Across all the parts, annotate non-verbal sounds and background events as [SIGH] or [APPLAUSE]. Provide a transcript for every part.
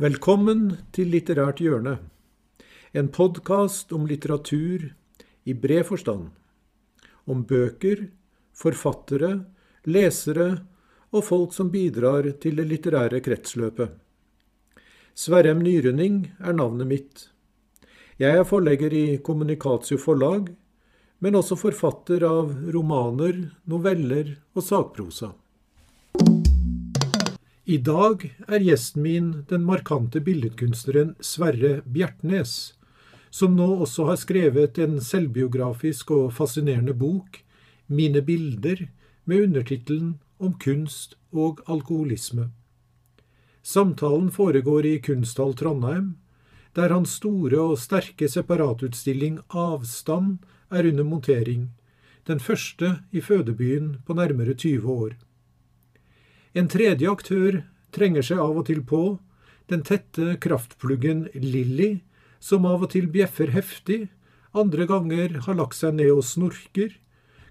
Velkommen til Litterært hjørne, en podkast om litteratur i bred forstand. Om bøker, forfattere, lesere og folk som bidrar til det litterære kretsløpet. Sverrem Nyrønning er navnet mitt. Jeg er forlegger i Kommunikatio forlag, men også forfatter av romaner, noveller og sakprosa. I dag er gjesten min den markante billedkunstneren Sverre Bjertnæs, som nå også har skrevet en selvbiografisk og fascinerende bok, Mine bilder, med undertittelen Om kunst og alkoholisme. Samtalen foregår i Kunsthall Trondheim, der hans store og sterke separatutstilling Avstand er under montering, den første i fødebyen på nærmere 20 år. En tredje aktør trenger seg av og til på, den tette kraftpluggen Lilly, som av og til bjeffer heftig, andre ganger har lagt seg ned og snorker,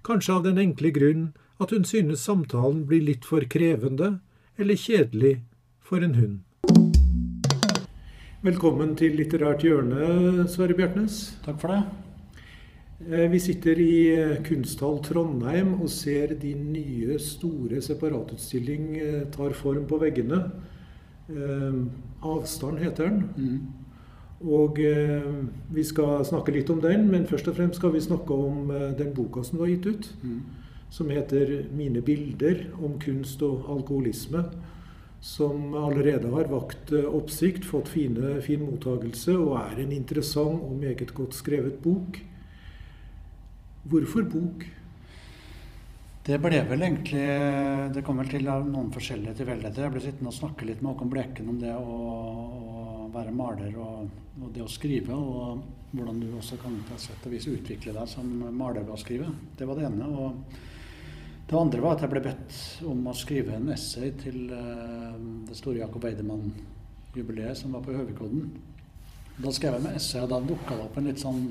kanskje av den enkle grunn at hun synes samtalen blir litt for krevende eller kjedelig for en hund. Velkommen til Litterært hjørne, Sverre Bjertnæs. Takk for det. Eh, vi sitter i eh, Kunsthall Trondheim og ser din nye, store separatutstilling eh, tar form på veggene. Avstand heter den. Mm. Og vi skal snakke litt om den, men først og fremst skal vi snakke om den boka som du har gitt ut. Mm. Som heter 'Mine bilder om kunst og alkoholisme' som allerede har vakt oppsikt, fått fine, fin mottagelse og er en interessant og meget godt skrevet bok. Hvorfor bok? Det ble vel egentlig Det kom vel til noen forskjellige tilfeldigheter. Jeg ble sittende og snakke litt med Håkon Bleken om det å, være maler og, og, det å skrive, og hvordan du også kan på sett og vis utvikle deg som maler ved å skrive. Det var det ene. og det andre var at jeg ble bedt om å skrive en essay til uh, det store Jakob Eidemann-jubileet som var på Høvikodden. Da skrev jeg med essay, og da dukka det opp en litt sånn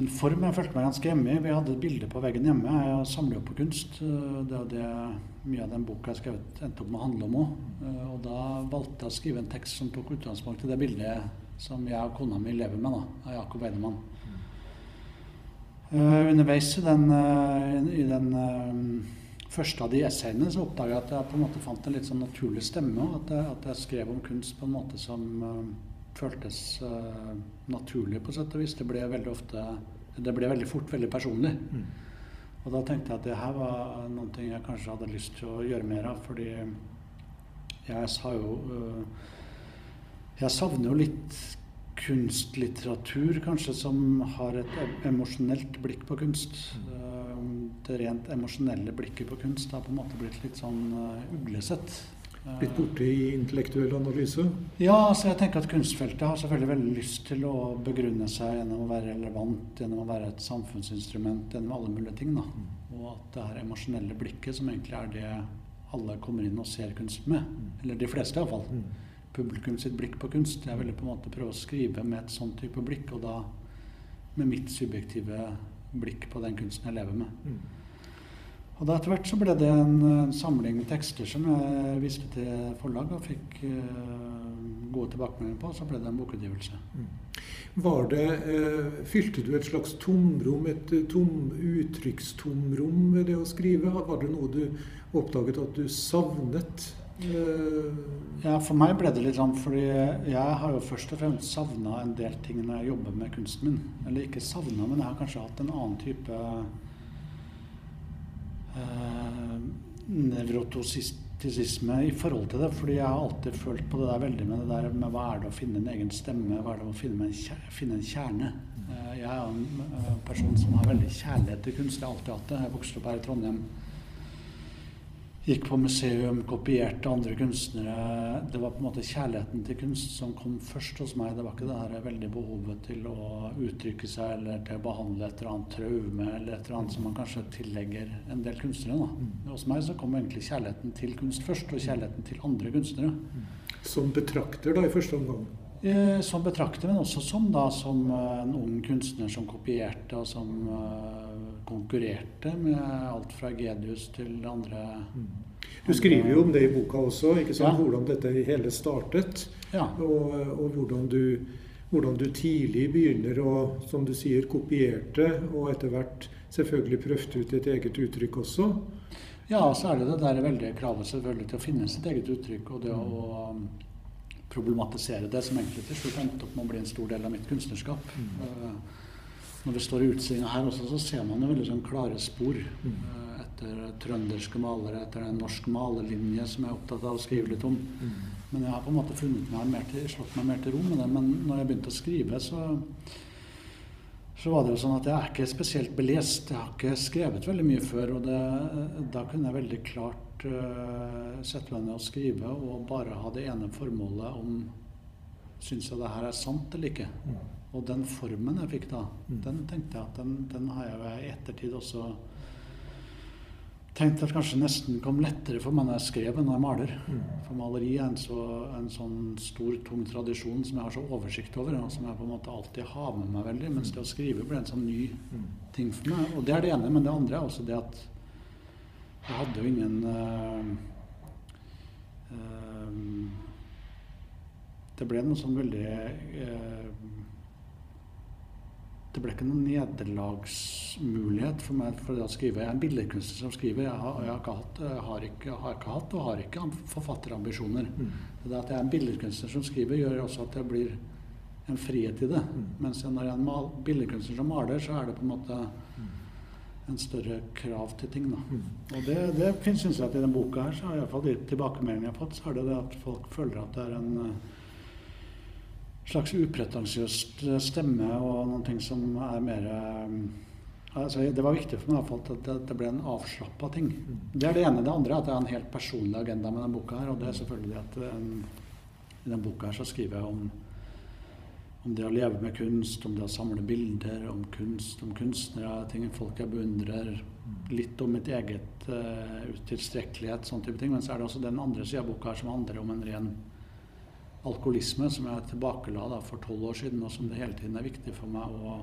en form jeg følte meg ganske hjemme i. Vi hadde et bilde på veggen hjemme. Jeg samler jo på kunst. Eh, det er det mye av den boka jeg skrevet endte opp med å handle om òg. Eh, og da valgte jeg å skrive en tekst som tok utgangspunkt i det bildet som jeg og kona mi lever med, da, av Jakob Einemann. Uh, underveis i den, uh, i den uh, første av de essayene så oppdaga jeg at jeg på en måte fant en litt sånn naturlig stemme. At jeg, at jeg skrev om kunst på en måte som føltes naturlig, på sett og vis. Det ble veldig ofte Det ble veldig fort veldig personlig. Mm. Og da tenkte jeg at det her var noe jeg kanskje hadde lyst til å gjøre mer av. Fordi jeg sa jo Jeg savner jo litt kunstlitteratur kanskje som har et emosjonelt blikk på kunst. Eh, det rent emosjonelle blikket på kunst har på en måte blitt litt sånn uh, uglesett. Blitt borte i intellektuell analyse? Ja, altså jeg tenker at kunstfeltet har selvfølgelig veldig lyst til å begrunne seg gjennom å være relevant, gjennom å være et samfunnsinstrument, gjennom alle mulige ting. da. Mm. Og at det her emosjonelle blikket, som egentlig er det alle kommer inn og ser kunst med, mm. eller de fleste iallfall, mm publikum sitt blikk på kunst. Jeg ville på en måte prøve å skrive med et sånn type blikk, og da med mitt subjektive blikk på den kunsten jeg lever med. Mm. Og da Etter hvert så ble det en, en, samling med tekster som jeg viste til forlag og fikk uh, gode tilbakemeldinger på. og Så ble det en bokutgivelse. Mm. Var det, uh, Fylte du et slags tomrom, et uh, tom, uttrykkstomrom ved det å skrive? Var det noe du oppdaget at du savnet Uh... ja, for meg ble det litt sånn fordi jeg har jo først og fremst savna en del ting når jeg jobber med kunsten min. Eller ikke savna, men jeg har kanskje hatt en annen type eh, nevrotosisme i forhold til det. Fordi jeg har alltid følt på det der veldig med det der med hva er det å finne en egen stemme, hva er det å finne en, finne en kjerne. Eh, jeg er en eh, person som har veldig kjærlighet til kunst. Jeg har alltid hatt det. Jeg vokste opp her i Trondheim gikk på museum, kopierte andre kunstnere. Det var på en måte kjærligheten til kunst som kom først hos meg. Det var ikke det her veldig behovet til å uttrykke seg eller til å behandle et eller annet traume eller et eller annet som man kanskje tillegger en del kunstnere. Da. Mm. Hos meg så kom egentlig kjærligheten til kunst først, og kjærligheten til andre kunstnere. Mm. Som betrakter, da, i første omgang? Eh, som betrakter, men også som, da, som eh, en ung kunstner som kopierte, og som uh, konkurrerte med alt fra Gedius til andre. Mm. Du skriver jo om det i boka også, ikke sant? Ja. hvordan dette hele startet. Ja. Og, og hvordan, du, hvordan du tidlig begynner å, som du sier, kopierte, og etter hvert selvfølgelig prøvde ut et eget uttrykk også. Ja, så er det det der veldige kravet selvfølgelig til å finne sitt eget uttrykk, og det å um, problematisere det, som egentlig til slutt endte opp med å bli en stor del av mitt kunstnerskap. Uh, når vi står i utstillinga her også, så ser man jo veldig sånn klare spor mm. etter trønderske malere, etter en norsk malerlinje som jeg er opptatt av å skrive litt om. Men jeg har på en måte funnet meg mer til, slått meg mer til ro med det. Men når jeg begynte å skrive, så så var det jo sånn at jeg er ikke spesielt belest. Jeg har ikke skrevet veldig mye før. Og det, da kunne jeg veldig klart uh, sette meg ned og skrive og bare ha det ene formålet om Syns jeg det her er sant eller ikke? Og den formen jeg fikk da, den tenkte jeg at den, den har jeg i ettertid også tenkt at kanskje nesten kom lettere for meg når jeg skrev enn når jeg maler. For maleri er en, så, en sånn stor, tung tradisjon som jeg har så oversikt over, og som jeg på en måte alltid har med meg veldig. Mens det å skrive ble en sånn ny ting for meg. Og det er det ene. Men det andre er også det at jeg hadde jo ingen øh, øh, Det ble noe sånn veldig øh, det ble ikke noen nederlagsmulighet for meg for å skrive. Jeg er en billedkunstner som skriver. Jeg har, jeg har, ikke, hatt, jeg har, ikke, har ikke hatt og har ikke forfatterambisjoner. Det at jeg er en billedkunstner som skriver, gjør også at jeg blir en frihet i det. Mens når jeg er en billedkunstner som maler, så er det på en måte en større krav til ting. Da. Og det, det syns jeg at i denne boka her, så har iallfall de tilbakemeldingene jeg har fått, så er det det at folk føler at det er en eh, slags upretensiøst stemme og noen ting som er mer eh, altså Det var viktig for meg at det, det ble en avslappa ting. Det er det ene. Det andre er at jeg har en helt personlig agenda med denne boka. her, Og det er selvfølgelig at um, i denne boka her så skriver jeg om, om det å leve med kunst, om det å samle bilder, om kunst, om kunstnere, ting folk jeg beundrer. Litt om mitt eget uh, utilstrekkelighet, sånn type ting. Men så er det også den andre sida av boka her som handler om en ren alkoholisme som jeg tilbakela da, for tolv år siden, og som det hele tiden er viktig for meg å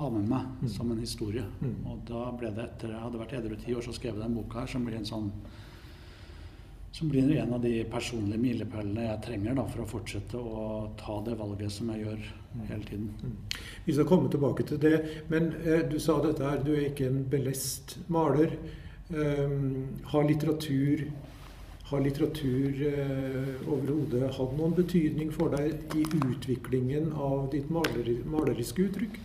ha med meg Mm. som en historie. Mm. Og da ble det etter jeg hadde vært edru ti år, så skrev jeg den boka her, som blir en sånn som blir en av de personlige milepælene jeg trenger da, for å fortsette å ta det valget som jeg gjør hele tiden. Vi skal komme tilbake til det. Men eh, du sa dette her, du er ikke en belest maler. Um, har litteratur, har litteratur eh, overhodet hatt noen betydning for deg i utviklingen av ditt maleri, maleriske uttrykk?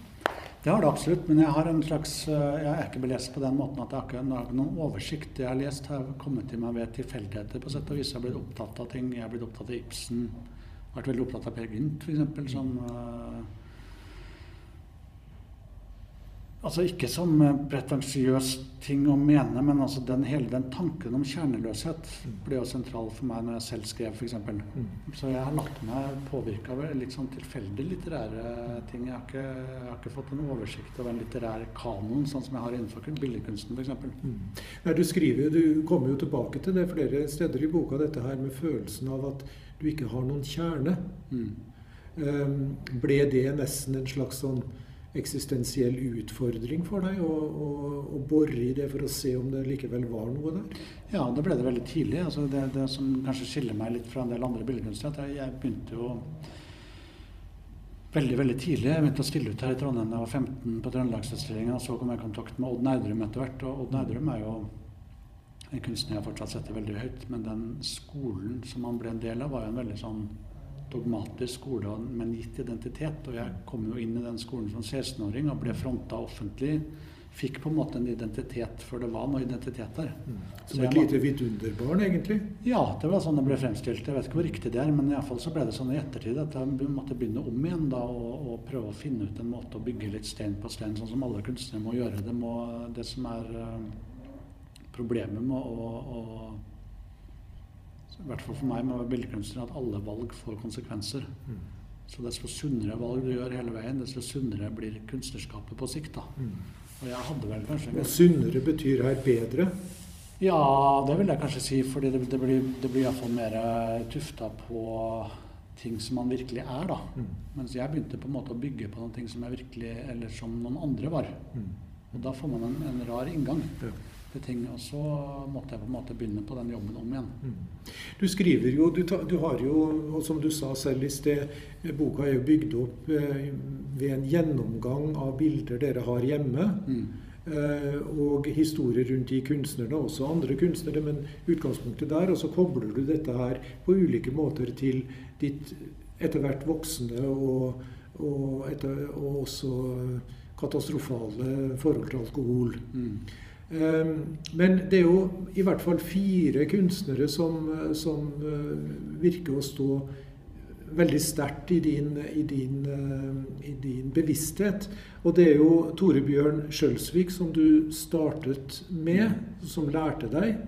Det har det absolutt, men jeg har en slags, eh, jeg er ikke belest på den måten at jeg har ikke, har noen oversikt. Det jeg har lest, har kommet til meg ved tilfeldigheter. på sett og vis. Jeg har blitt opptatt av ting. Jeg har blitt opptatt av Ibsen. jeg Vært veldig opptatt av Per Gynt, f.eks. Som eh, Altså ikke som eh, pretensiøs ting å mene, men altså den, hele den tanken om kjerneløshet ble jo sentral for meg når jeg selv skrev, f.eks. Så jeg har latt meg påvirke av litt sånn tilfeldig litterære ting. Jeg har, ikke, jeg har ikke fått en oversikt over en litterær kanon, sånn som jeg har innenfor billedkunsten f.eks. Nei, du skriver, jo, du kommer jo tilbake til det flere steder i boka, dette her med følelsen av at du ikke har noen kjerne. Mm. Um, ble det nesten en slags sånn eksistensiell utfordring for deg å, å, å bore i det for å se om det likevel var noe der? Ja, det ble det veldig tidlig. Altså det, det som kanskje skiller meg litt fra en del andre billedkunstnere, at jeg, begynte jo veldig veldig tidlig. Jeg begynte å stille ut her i Trondheim da jeg var 15 på Trøndelagsutstillingen. Så kom jeg i kontakt med Odd Nerdrum etter hvert. Og Odd Nerdrum er jo en kunstner jeg fortsatt setter veldig høyt. Men den skolen som han ble en del av, var jo en veldig sånn dogmatisk skole med en gitt identitet. Og jeg kom jo inn i den skolen som 16-åring og ble fronta offentlig. Fikk på en måte en identitet før det var noe identitet der. Mm. Som et lite vidunderbarn, egentlig? ja, det var sånn det ble fremstilt. Jeg vet ikke hvor riktig det er, men i alle fall så ble det sånn i ettertid at jeg måtte begynne om igjen da, og, og prøve å finne ut en måte å bygge litt stein på stein, sånn som alle kunstnere må gjøre. Det, må, det som er uh, problemet med å I hvert fall for meg med billedkunstner, at alle valg får konsekvenser. Så desto sunnere valg du gjør hele veien, desto sunnere blir kunstnerskapet på sikt. da. Og jeg hadde vel kanskje Og sunnere betyr her bedre. ja, det vil jeg kanskje si, fordi det, det blir, det blir iallfall mer tufta på ting som man virkelig er, da. Mm. Mens jeg begynte på en måte å bygge på noen ting som jeg virkelig, eller som noen andre var. Og da får man en, en rar inngang. Ja. Ting. Og så måtte jeg på en måte begynne på den jobben om igjen. Mm. Du skriver jo, du, ta, du, har jo, og som du sa selv i sted, boka er jo bygd opp eh, ved en gjennomgang av bilder dere har hjemme. Mm. Eh, og historier rundt de kunstnerne, også andre kunstnere, men utgangspunktet der. Og så kobler du dette her på ulike måter til ditt etter hvert voksende og, og, etter, og også katastrofale forhold til alkohol. Mm. Um, men det er jo i hvert fall fire kunstnere som, som uh, virker å stå veldig sterkt i, din, i, din, uh, i din, bevissthet. Og det er jo Tore Bjørn Skjølsvik som du startet med, som lærte deg.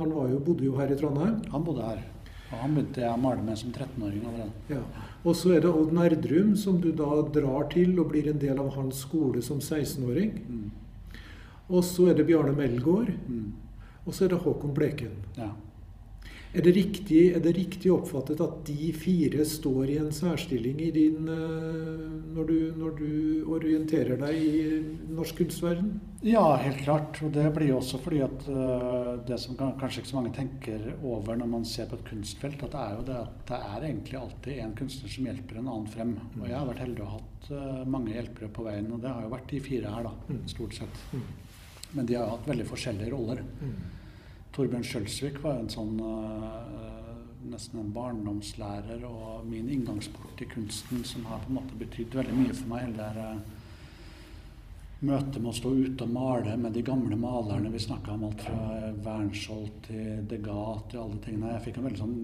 Han jo, bodde jo her i Trondheim. Han bodde her. Og han begynte jeg å male med som 13-åring allerede. Ja. Og så er det Odd Nerdrum, som du da drar til og blir en del av hans skole som 16-åring. Mm. Og så er det Bjarne Melgaard. Mm. Og så er det Håkon Bleken. Ja. Er det, riktig, er det riktig oppfattet at de fire står i en særstilling i din, eh, når, du, når du orienterer deg i norsk kunstverden? Ja, helt klart. Og det blir også fordi at uh, det som kanskje ikke så mange tenker over når man ser på et kunstfelt, at det er jo det at det er egentlig alltid en kunstner som hjelper en annen frem. Og jeg har vært heldig og hatt uh, mange hjelpere på veien, og det har jo vært de fire her, da, mm. stort sett. Mm. Men de har hatt veldig forskjellige roller. Mm. Torbjørn Skjølsvik var en sånn uh, nesten en barndomslærer og min inngangsport til kunsten, som har på en måte betydd veldig mye for meg. Eller uh, Møtet med å stå ute og male med de gamle malerne. Vi snakka om alt fra Wernskjold til Degas til alle tingene. Jeg fikk en veldig sånn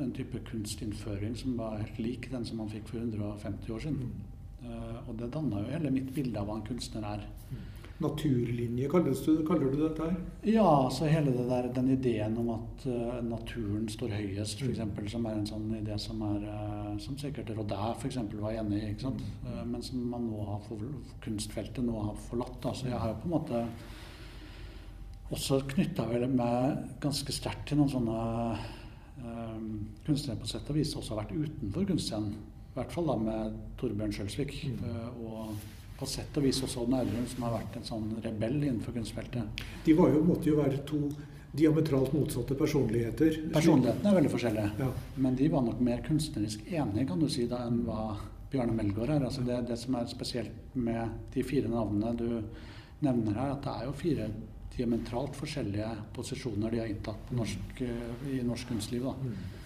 en type kunstinnføring som var helt lik den som man fikk for 150 år siden. Uh, og det danna jo hele mitt bilde av hva en kunstner er. Mm naturlinje, du, kaller du dette her? Ja, så hele der, den ideen om at uh, naturen står høyest, f.eks., mm. som er en sånn idé som, er, uh, som sikkert Rodin f.eks. var enig i, ikke sant? Uh, men som man nå har for, kunstfeltet nå har forlatt. Da. Så jeg har jo på en måte også knytta meg ganske sterkt til noen sånne kunstnere på sett og vis også har vært utenfor kunstscenen. I hvert fall da med Torbjørn Skjølsvik. Mm. og på sett og vis også Odd Nerdrum, som har vært en sånn rebell innenfor kunstfeltet. De jo, måtte jo være to diametralt motsatte personligheter. Personlighetene er veldig forskjellige. Ja. Men de var nok mer kunstnerisk enige kan du si, da, enn hva Bjarne Melgaard er. Altså det, det som er spesielt med de fire navnene du nevner her, at det er jo fire diametralt forskjellige posisjoner de har inntatt norsk, i norsk kunstliv. Da. Mm.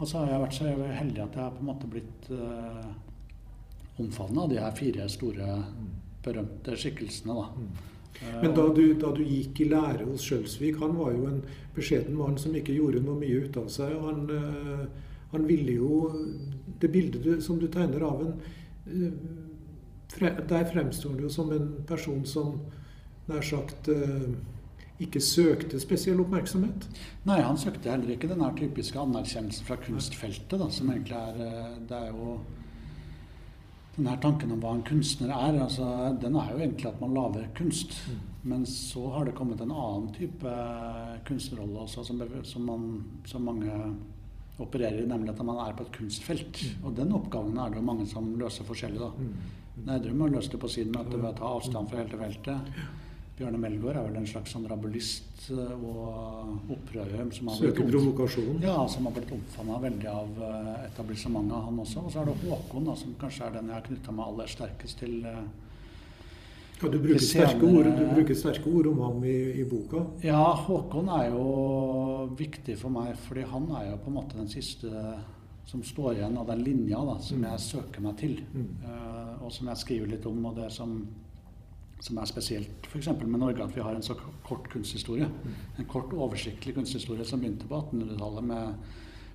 Og så har jeg vært så heldig at jeg har på en måte blitt uh, omfavna de her fire store, berømte skikkelsene. da. Mm. Men da du, da du, gikk i lære hos Skjølsvik, han var jo en beskjeden mann som ikke gjorde noe mye ut av seg. og Han, eh, han ville jo Det bildet du, som du tegner av en fre, Der fremstår han jo som en person som nær sagt eh, ikke søkte spesiell oppmerksomhet? Nei, han søkte heller ikke den typiske anerkjennelsen fra kunstfeltet, da, som egentlig er Det er jo denne tanken om hva en kunstner er, altså, den er jo egentlig at man lager kunst. Mm. Men så har det kommet en annen type kunstnerrolle også, som, som, man, som, mange opererer i, nemlig at man er på et kunstfelt. Mm. Og den oppgaven er det jo mange som løser forskjellig. da. Mm. du har løst det på sin måte ved å ta avstand fra hele feltet. Bjørne Melgaard er vel en slags sånn rabulist eh, og opprører. Som har Søker provokasjon? Ja, som har blitt omfavna veldig av eh, etablissementet, han også. Og så er det Håkon, da, som kanskje er den jeg har knytta meg aller sterkest til. Eh, ja, du bruker, sterke ord, du bruker sterke ord om ham i, i, boka. Ja, Håkon er jo viktig for meg, fordi han er jo på en måte den siste som står igjen av den linja da, som mm. jeg søker meg til. Mm. Uh, og som jeg skriver litt om. og det som som er spesielt f.eks. med Norge, at vi har en så kort kunsthistorie. En kort, oversiktlig kunsthistorie som begynte på 1800-tallet med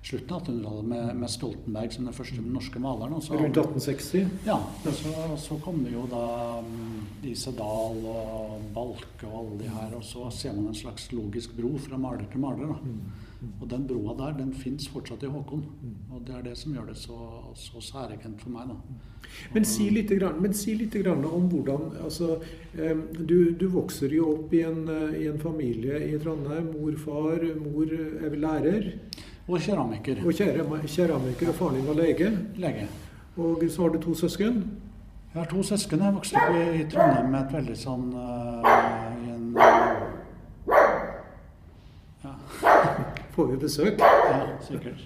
slutten av 1800-tallet med, med, Stoltenberg som den første norske maleren. Rundt 1860? Ja. Og Så, så kommer jo da um, Lise Dahl og Balke og alle de her, og så ser man en slags logisk bro fra maler til maler. da. Mm. Og den broa der, den fins fortsatt i Håkon. Og det er det som gjør det så, så særegent for meg. da. Men si litt, men si litt om hvordan altså, du, du, vokser jo opp i en, i en, familie i Trondheim. Mor, far, mor er vel lærer? Og keramiker. Og keramiker, og faren din var lege? Lege. Og så har du to søsken? Jeg har to søsken. Jeg vokste opp i Trondheim med et veldig sånn uh, får vi besøk. Ja, sikkert.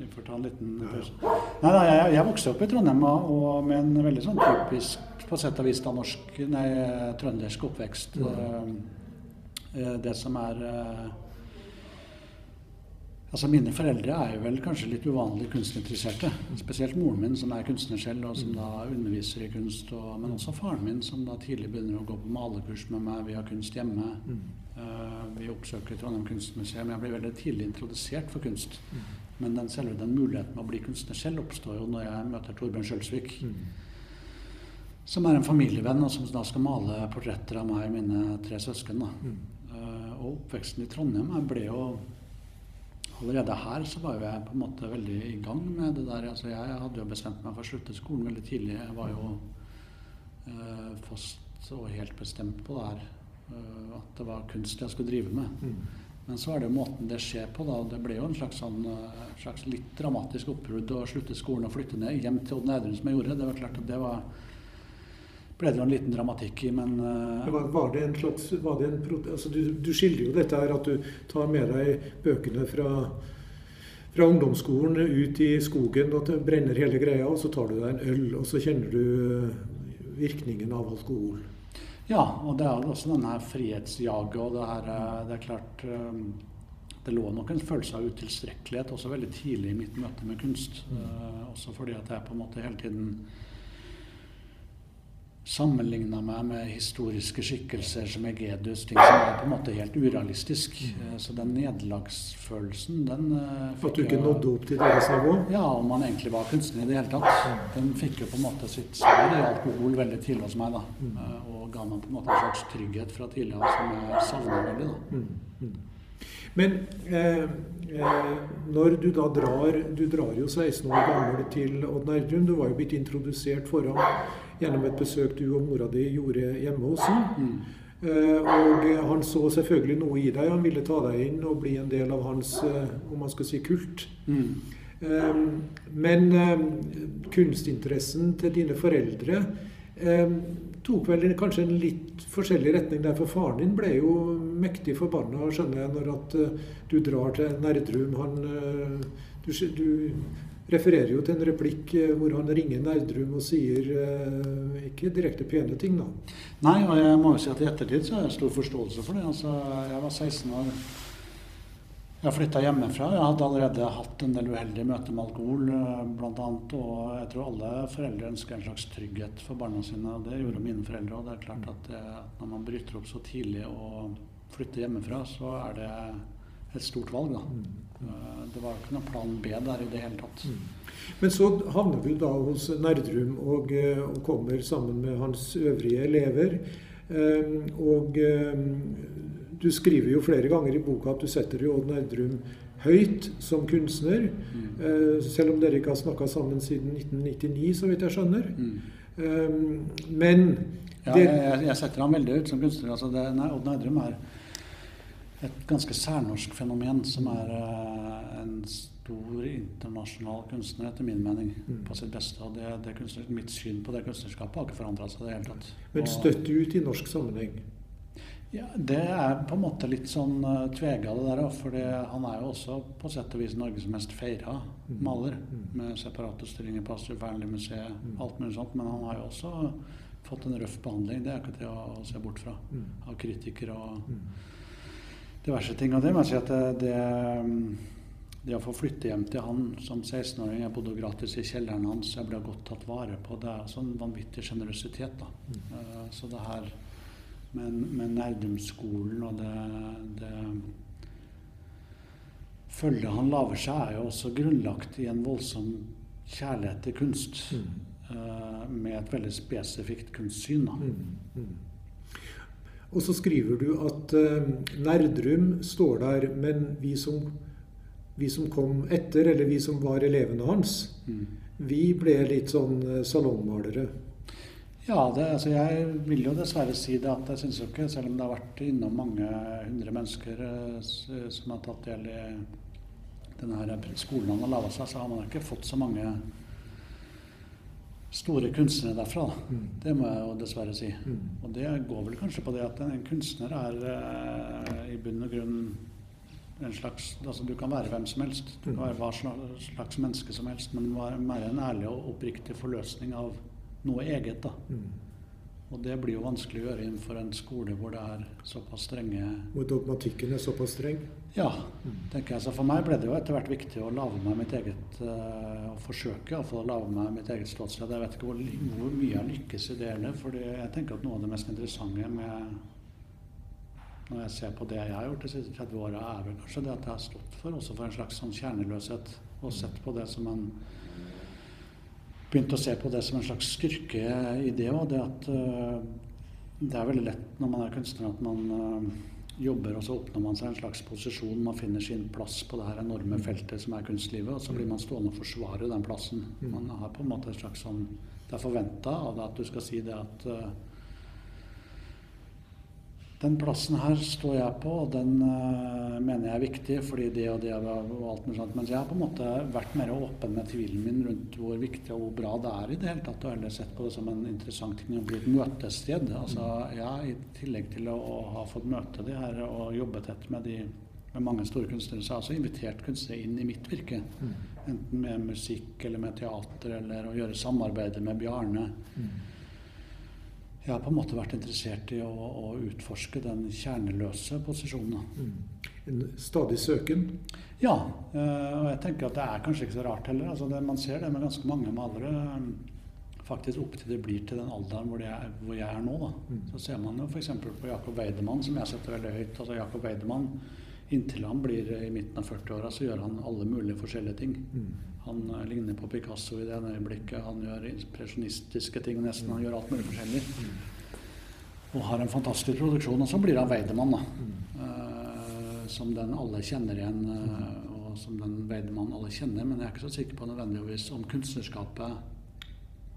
Vi får ta en liten pause. Nei, nei, jeg, jeg vokste opp i Trondheim og, og med en veldig sånn typisk, på sett og vis da norsk, nei, trøndersk oppvekst. Eh, eh, Det som er eh, Altså Mine foreldre er jo vel kanskje litt uvanlig kunstinteresserte. Spesielt moren min, som er kunstner selv, og som da underviser i kunst. Og, men også faren min, som da tidlig begynner å gå på malerkurs med meg. Vi har kunst hjemme. Eh, vi oppsøker Trondheim kunstmuseum. Jeg blir veldig tidlig introdusert for kunst. Men den, selve den muligheten med å bli kunstner selv oppstår jo når jeg møter Torbjørn Skjølsvik. Som er en familievenn, og som da skal male portretter av meg og mine tre søsken. Da. Uh, og oppveksten i Trondheim jeg ble jo Allerede her så var jo jeg på en måte veldig i gang med det der. Altså jeg hadde jo bestemt meg for å slutte skolen veldig tidlig. Jeg var jo uh, fast og helt bestemt på det her. Eh, at det var kunst jeg skulle drive med. Men så er det jo måten det skjer på. da, Det ble jo en slags, sånn, eh, slags litt dramatisk oppbrudd å slutte skolen og flytte ned hjem til Odd Nerdrum som jeg gjorde. Det var klart at det var ble det jo en liten dramatikk i, men eh, Var, var det en slags var det en, altså du, du skildrer jo dette her at du tar med deg bøkene fra, fra ungdomsskolen ut i skogen og at det brenner hele greia, og så tar du deg en øl, og så kjenner du virkningen av alkohol. Ja, og det er jo også denne frihetsjaget og det her eh, Det er klart eh, Det lå nok en følelse av utilstrekkelighet også veldig tidlig i mitt møte med kunst. Eh, også fordi at jeg på en måte hele tiden sammenligna meg med historiske skikkelser som Egedus, ting som er på en måte helt urealistisk. Eh, Så den nederlagsfølelsen, den eh, At du ikke nådde opp til deres nivå. ja, om man egentlig var kunstner i det hele tatt. Den fikk jo på en måte sitt svar i alkohol veldig tidlig hos meg, da. Eh, Og ga meg på en måte en slags trygghet fra tidligere som jeg savna veldig, da. Men eh, eh, når du da drar Du drar jo 16 år gammel til Odd Nerdrum. Du var jo blitt introdusert for ham gjennom et besøk du og mora di gjorde hjemme hos ham. Eh, og eh, han så selvfølgelig noe i deg. Han ville ta deg inn og bli en del av hans eh, om man skal si kult. Mm. Eh, men eh, kunstinteressen til dine foreldre eh, tok vel kanskje en litt forskjellig retning der, for faren din ble jo mektig forbanna, skjønner jeg, når at eh, du drar til Nerdrum. Han, eh, du, du refererer jo til en replikk eh, hvor han ringer Nerdrum og sier ikke direkte pene ting, da. Nei, og jeg må jo si at i ettertid så har jeg stor forståelse for det. Altså, jeg var 16 år. Jeg flytta hjemmefra. Jeg hadde allerede hatt en del uheldige møter med alkohol, eh, blant annet, Og jeg tror alle foreldre ønsker en slags trygghet for barna sine. Og det gjorde mine foreldre. òg. det er klart at, det, når man bryter opp så tidlig og flytter hjemmefra, så er det et stort valg, da. Eh, Det var ikke noen plan B der i det hele tatt. Men så havner du da hos Nerdrum og, eh, og kommer sammen med hans øvrige elever. Eh, Og eh, du skriver jo flere ganger i boka at du setter jo Odd Nerdrum høyt som kunstner. eh, Selv om dere ikke har snakka sammen siden 1999, så vidt jeg skjønner. Mm. Eh, Men Ja, det, jeg, jeg setter ham veldig ut som kunstner. Altså det, nei, Odd Nerdrum er et ganske særnorsk fenomen som er eh, en stor internasjonal kunstner, etter min mening, Mm. på sitt beste. Og det, det mitt syn på det kunstnerskapet har ikke forandra seg i det hele tatt. men støtt ut i norsk sammenheng. Ja, Det er på en måte litt sånn uh, tvega, det der. For han er jo også på sett og vis Norges mest feira Mm. maler. Mm. Med separatutsstillinger på Astrup Fearnley-museet, Mm. alt mulig sånt. Men han har jo også fått en røff behandling. Det er ikke til å se bort fra. Mm. Av kritikere og Mm. diverse ting. Og det må jeg si at det, det, um, det å få flytte hjem til han som 16-åring Jeg bodde gratis i kjelleren hans, jeg ble godt tatt vare på. Det er altså en vanvittig sjenerøsitet. Mm. Uh, Så det her med, Nerdum-skolen og det, det følget han lager seg, er jo også grunnlagt i en voldsom kjærlighet til kunst. Mm. Uh, Med et veldig spesifikt kunstsyn. Da. Mm, mm. Og så skriver du at uh, Nerdrum står der, men vi som, vi som kom etter, eller vi som var elevene hans, Mm. vi ble litt sånn eh, salongmalere. Ja, det, altså jeg vil jo dessverre si det at jeg syns jo ikke, selv om det har vært innom mange hundre mennesker eh, som har tatt del i denne her skolen han har laga seg, så har man ikke fått så mange store kunstnere derfra. Mm. Det må jeg jo dessverre si. Mm. Og det går vel kanskje på det at en kunstner er eh, i bunn og grunn en slags Altså du kan være hvem som helst. Du kan Mm. være hva slags, menneske som helst, men være en ærlig og oppriktig forløsning av noe eget, da. Mm. Og det blir jo vanskelig å gjøre innenfor en skole hvor det er såpass strenge Hvor dogmatikken er såpass streng. Ja, Mm. tenker jeg. Så for meg ble det jo etter hvert viktig å lage meg mitt eget eh, Å forsøke iallfall å lage meg mitt eget ståsted. Jeg vet ikke hvor, hvor mye jeg lykkes i det heller. For jeg tenker at noe av det mest interessante med når jeg ser på det jeg har gjort de siste 30 åra, er vel kanskje det at jeg har stått for også for en slags sånn kjerneløshet. Og sett på det som en Begynt å se på det som en slags skurkeidé. det at eh, det er veldig lett når man er kunstner at man eh, jobber, og så oppnår man seg en slags posisjon. Man finner sin plass på det her enorme feltet som er kunstlivet, og så blir man stående og forsvare den plassen. Mm. Man har på en måte et slags sånn Det er forventa av deg at du skal si det at eh, den plassen her står jeg på, og den uh, mener jeg er viktig fordi det og det og alt mulig sånt. Mens jeg har på en måte vært mer åpen med tvilen min rundt hvor viktig og hvor bra det er i det hele tatt, og heller sett på det som en interessant ting å bli et møtested. Altså, ja, I tillegg til å, å ha fått møte de her og jobbe tett med, de, med mange store kunstnere, så har jeg også invitert kunstnere inn i mitt virke. Mm. Enten med musikk eller med teater, eller å gjøre samarbeider med Bjarne. Mm. Jeg har på en måte vært interessert i å, å utforske den kjerneløse posisjonen. Mm. En stadig søken. Ja, eh, og jeg tenker at det er kanskje ikke så rart heller. Altså det, man ser det med ganske mange malere. eh, Faktisk opp til det blir til den alderen hvor, er, hvor jeg er nå. Mm. Så ser man jo f.eks. på Jakob Weidemann, som jeg setter veldig høyt. Altså Jakob Weidemann, inntil han blir i midten av 40-åra, så gjør han alle mulige forskjellige ting. Mm. Han eh, ligner på Picasso i det ene øyeblikket. Han gjør impresjonistiske ting nesten. Han gjør alt mulig forskjellig. Og har en fantastisk produksjon. Og så blir han Weidemann, da. Eh, som den alle kjenner igjen, Uh, og som den Weidemann alle kjenner. Men jeg er ikke så sikker på nødvendigvis om kunstnerskapet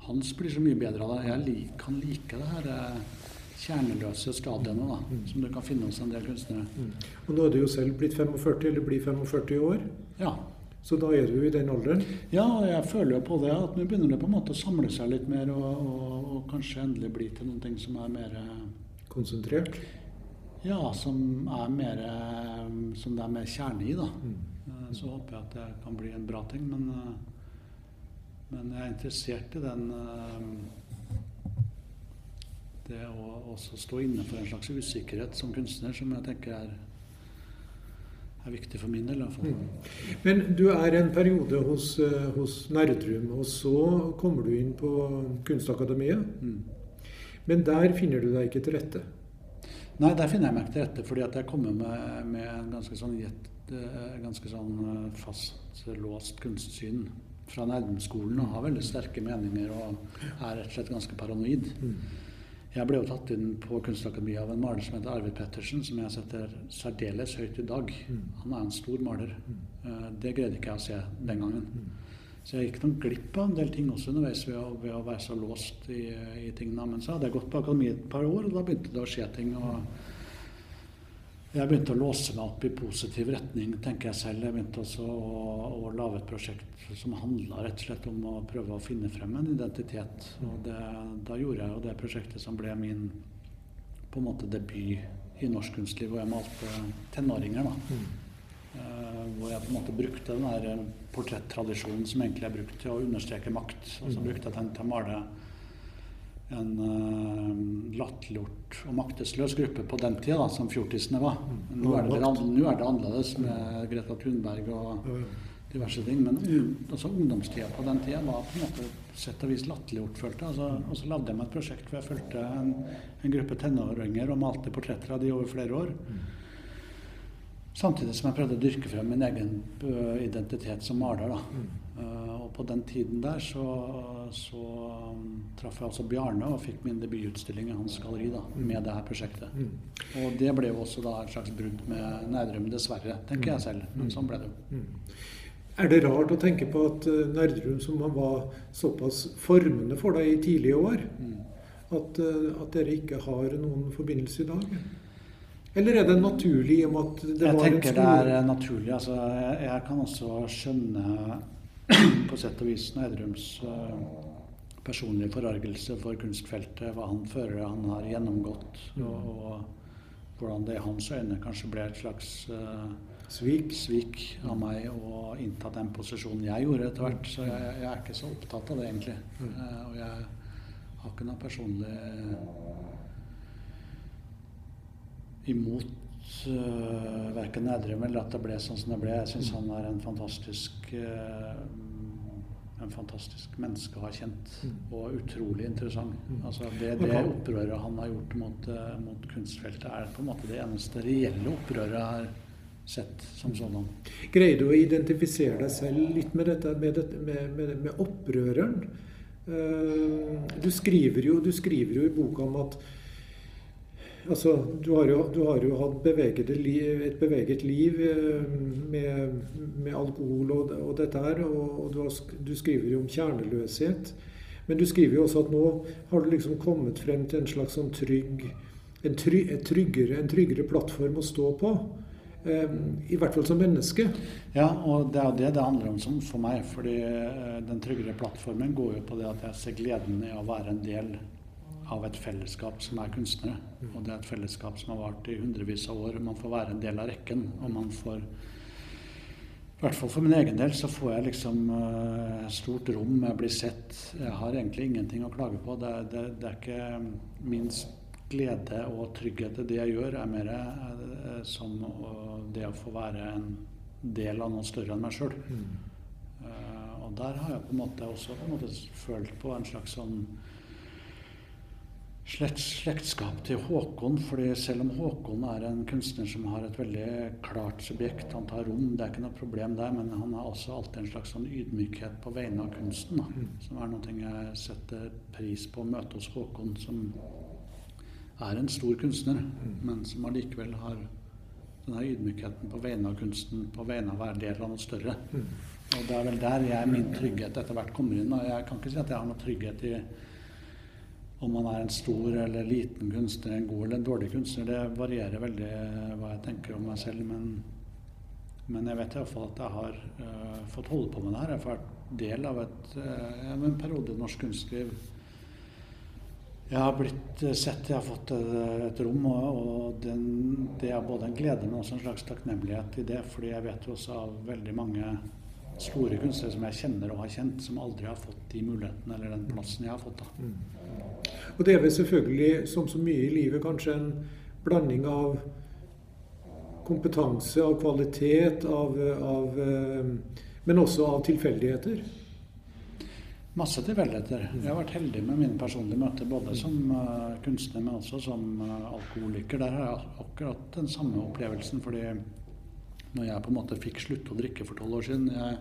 hans blir så mye bedre av det. Jeg lik, kan like det her Uh, kjerneløse stadiene da, Mm. som du kan finne hos en del kunstnere. Mm. Og nå er du jo selv blitt 45, eller blir 45 i år, Ja. Så da er du i den alderen. Ja, jeg føler jo på det at nå begynner det på en måte å samle seg litt mer, og, og, og kanskje endelig bli til noen ting som er mer eh, Konsentrert. Ja, som er mer eh, Som det er mer kjerne i, da. Mm. Eh, Så håper jeg at det kan bli en bra ting, men Men jeg er interessert i den Det å også stå inne for en slags usikkerhet som kunstner, som jeg tenker er er viktig for min del, i hvert fall. Mm. Men du er en periode hos, eh, hos Nerdrum, og så kommer du inn på Kunstakademiet. Mm. Men der finner du deg ikke til rette. Nei, der finner jeg meg ikke til rette, fordi at jeg kommer med, med en ganske sånn, gjett, eh, ganske sånn eh, fastlåst kunstsyn fra Nerdrum-skolen og har veldig sterke meninger og er rett og slett ganske paranoid. Mm. Jeg ble jo tatt inn på Kunstakademiet av en maler som heter Arvid Pettersen, som jeg setter særdeles høyt i dag. Mm. Han er en stor maler. Mm. Eh, Det greide ikke jeg å se den gangen. Mm. Så jeg gikk noen glipp av en del ting også underveis ved å, ved å være så låst i, i tingene. Men så hadde jeg gått på akademiet et par år, og da begynte det å skje ting. og jeg begynte å låse meg opp i positiv retning, tenker jeg selv. Jeg begynte også å, å lage et prosjekt som handla rett og slett om å prøve å finne frem en identitet. Og det, da gjorde jeg jo det prosjektet som ble min på en måte debut i norsk kunstliv, hvor jeg malte tenåringer. da. Mm. Uh, hvor jeg på en måte brukte den der portrettradisjonen som egentlig er brukt til å understreke makt. Og så Mm. brukte jeg den til å male en uh, latterliggjort og maktesløs gruppe på den tida, da, som fjortisene var. Mm. Nå er, det, nå er det annerledes med Greta Thunberg og diverse ting. Men altså, ungdomstida på den tida var på en måte sett og vis latterliggjort, følte jeg. Altså, og så lagde jeg meg et prosjekt hvor jeg fulgte en, en gruppe tenåringer og malte portretter av de over flere år. Mm. Samtidig som jeg prøvde å dyrke frem min egen identitet som maler. Mm. Uh, og på den tiden der så, så um, traff jeg altså Bjarne og fikk min debututstilling i hans galleri da, Mm. med det her prosjektet. Mm. Og det ble jo også da et slags brudd med Nerdrum, dessverre, tenker Mm. jeg selv. Men sånn ble det jo. Mm. Er det rart å tenke på at Nerdrum, som var såpass formende for deg i tidlige år, Mm. at, at dere ikke har noen forbindelse i dag? Eller er det naturlig i og med at det Jeg var en skole? Jeg tenker det er eh, naturlig. Altså, jeg, jeg kan også skjønne [CLEARS THROAT] på sett og vis Nerdrums uh, personlig forargelse for kunstfeltet, hva han føler han har gjennomgått, Mm. og, og hvordan det i hans øyne kanskje ble et slags uh, Svik. svik av meg å innta den posisjonen jeg gjorde etter hvert. Så jeg, jeg er ikke så opptatt av det, egentlig. Mm. Eh, og jeg har ikke noe personlig imot uh, verken Nedrum eller at det ble sånn som det ble. Jeg syns han er en fantastisk eh, en fantastisk menneske å ha kjent, Mm. og utrolig interessant. Mm. Altså det, det opprøret han har gjort mot, eh, mot kunstfeltet, er på en måte det eneste reelle opprøret jeg har sett som sådan. Greier du å identifisere deg selv litt med dette med, dette, med, med, med opprøreren? Eh, Du skriver, jo, du skriver jo i boka om at Altså, du har jo, du har jo hatt liv, et beveget liv eh, med, med alkohol og, og dette her, og, du, har, du skriver jo om kjerneløshet. Men du skriver jo også at nå har du liksom kommet frem til en slags sånn trygg en, try, en, tryggere, en tryggere plattform å stå på. Eh, I hvert fall som menneske. Ja, og det er det det handler om for meg. fordi eh, den tryggere plattformen går jo på det at jeg ser gleden i å være en del av et fellesskap som er kunstnere. Og det er et fellesskap som har vart i hundrevis av år. Man får være en del av rekken, og man får i hvert fall for min egen del så får jeg liksom uh, stort rom, jeg blir sett. Jeg har egentlig ingenting å klage på. Det, det, det er ikke min glede og trygghet i det jeg gjør, er mer uh, som uh, det å få være en del av noe større enn meg sjøl. og der har jeg på en måte også på en måte følt på en slags sånn slekt, slektskap til Håkon. fordi selv om Håkon er en kunstner som har et veldig klart subjekt, han tar rom, det er ikke noe problem der, men han har også alltid en slags sånn ydmykhet på vegne av kunsten, da, som er noe jeg setter pris på å møte hos Håkon, som er en stor kunstner, men som allikevel har denne ydmykheten på vegne av kunsten, på vegne av å være del av noe større. Og det er vel der jeg, min trygghet etter hvert kommer inn. Og jeg kan ikke si at jeg har noe trygghet i om man er en stor eller liten kunstner, en god eller en dårlig kunstner. Det varierer veldig hva jeg tenker om meg selv. Men, men jeg vet iallfall at jeg har uh, fått holde på med det her. Jeg har vært del av et, uh, en periode i norsk kunstliv. Jeg har blitt sett, jeg har fått et, et rom, og, og den, det er både en glede, men også en slags takknemlighet i det. Fordi jeg vet jo også av veldig mange store kunstnere som jeg kjenner og har kjent, som aldri har fått de mulighetene eller den plassen jeg har fått. da. Og det er vel selvfølgelig, som så mye i livet, kanskje en blanding av kompetanse, av kvalitet, av, av eh, Men også av tilfeldigheter. Masse tilfeldigheter. Jeg har vært heldig med mine personlige møter, både som eh, kunstner, men også som eh, alkoholiker. Der har jeg akkurat den samme opplevelsen. fordi når jeg på en måte fikk slutte å drikke for tolv år siden Jeg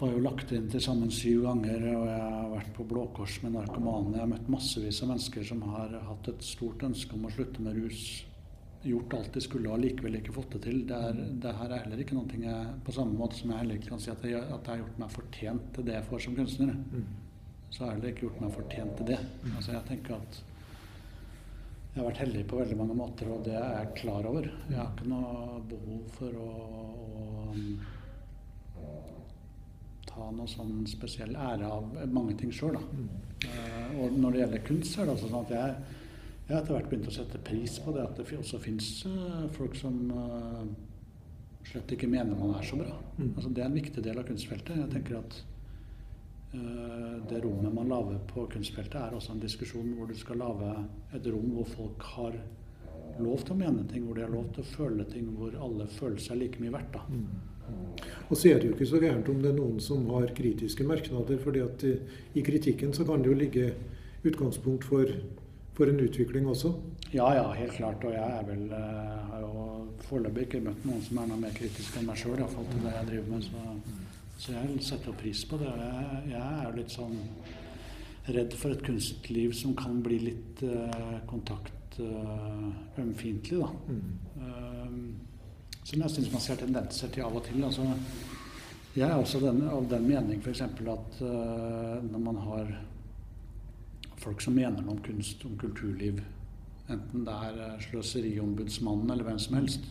var jo lagt inn til sammen syv ganger, og jeg har vært på Blå Kors med narkomane. Jeg har møtt massevis av mennesker som har hatt et stort ønske om å slutte med rus. Gjort alt de skulle og likevel ikke fått det til. Det, er, det her er heller ikke noe jeg På samme måte som jeg heller ikke kan si at jeg, at jeg har gjort meg fortjent til det jeg får som kunstner. Så har jeg heller ikke gjort meg fortjent til det. Altså jeg tenker at jeg har vært heldig på veldig mange måter, og det er jeg klar over. Jeg har ikke noe behov for å, å ta noe sånn spesiell ære av mange ting sjøl. Uh, og når det gjelder kunst, så er det også sånn at jeg, jeg har etter hvert begynt å sette pris på det at det også fins uh, folk som uh, slett ikke mener man er så bra. Mm. Altså, det er en viktig del av kunstfeltet. Jeg tenker at det rommet man lager på kunstfeltet, er også en diskusjon hvor du skal lage et rom hvor folk har lov til å mene ting, hvor de har lov til å føle ting, hvor alle føler seg like mye verdt. da. Og så er det jo ikke så gærent om det er noen som har kritiske merknader, fordi at i, i kritikken så kan det jo ligge utgangspunkt for, for en utvikling også. Ja, ja, helt klart. Og jeg er vel, eh, har jo foreløpig ikke møtt noen som er noe mer kritisk enn meg sjøl, iallfall til det jeg driver med. Så, så jeg setter pris på det. Jeg, jeg er litt sånn redd for et kunstliv som kan bli litt uh, kontaktømfintlig, da. Um, som jeg syns man ser tendenser til av og til. Altså, jeg er også den, av den mening f.eks. at uh, når man har folk som mener noe om kunst, om kulturliv, enten det er uh, Sløseriombudsmannen eller hvem som helst,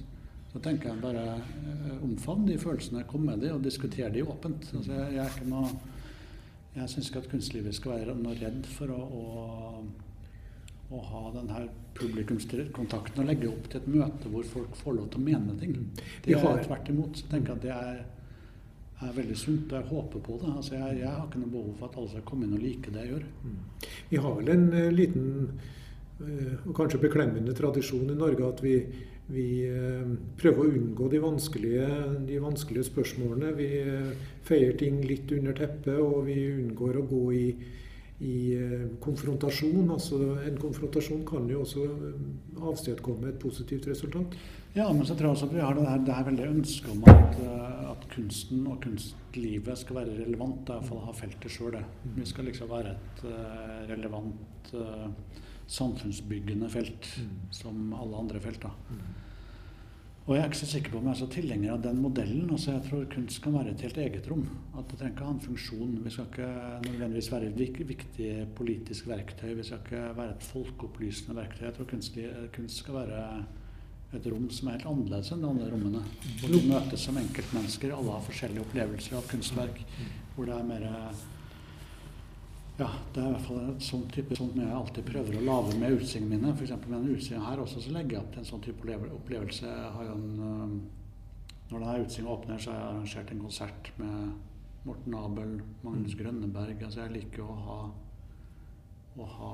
så tenker jeg bare uh, omfavn de følelsene, kom med de og diskuter de åpent. Altså, jeg, jeg, er noe Jeg syns ikke at kunstlivet skal være noe redd for å, å, å ha denne publikumskontakten og legge opp til et møte hvor folk får lov til å mene ting. Det har- jeg tvert imot. Så tenker jeg at det er, er veldig sunt, og jeg håper på det. Altså jeg, jeg har ikke noe behov for at alle skal komme inn og like det jeg gjør. Vi har vel en eh, liten eh, og kanskje beklemmende tradisjon i Norge at vi, vi eh, prøver å unngå de vanskelige, de vanskelige spørsmålene. Vi eh, feier ting litt under teppet, og vi unngår å gå i, i eh, konfrontasjon. Altså, en konfrontasjon kan jo også avstedkomme et positivt resultat. Ja, men så tror jeg også at vi har det her, det her veldig ønsket om at, at kunsten og kunstlivet skal være relevant. Det er iallfall ha feltet sjøl, det. Vi skal liksom være et relevant samfunnsbyggende felt som alle andre felt. da. Og jeg er ikke så sikker på om jeg er så tilhenger av den modellen. altså Jeg tror kunst kan være et helt eget rom. At det trenger ikke ha en funksjon. Vi skal ikke nødvendigvis være et viktig politisk verktøy. Vi skal ikke være et folkeopplysende verktøy. Jeg tror kunst, kunst skal være et rom som er helt annerledes enn de andre rommene. Hvor vi møtes som enkeltmennesker. Alle har forskjellige opplevelser av kunstverk. Hvor det er mer ja, det er i hvert fall et sånt type sånt jeg alltid prøver å lage med utstillingene mine. F.eks. med denne utstillingen her også, så legger jeg opp til en sånn type opplevelse. En, når denne utstillingen åpner, så har jeg arrangert en konsert med Morten Abel, Magnus Grønneberg. Altså jeg liker å ha, å ha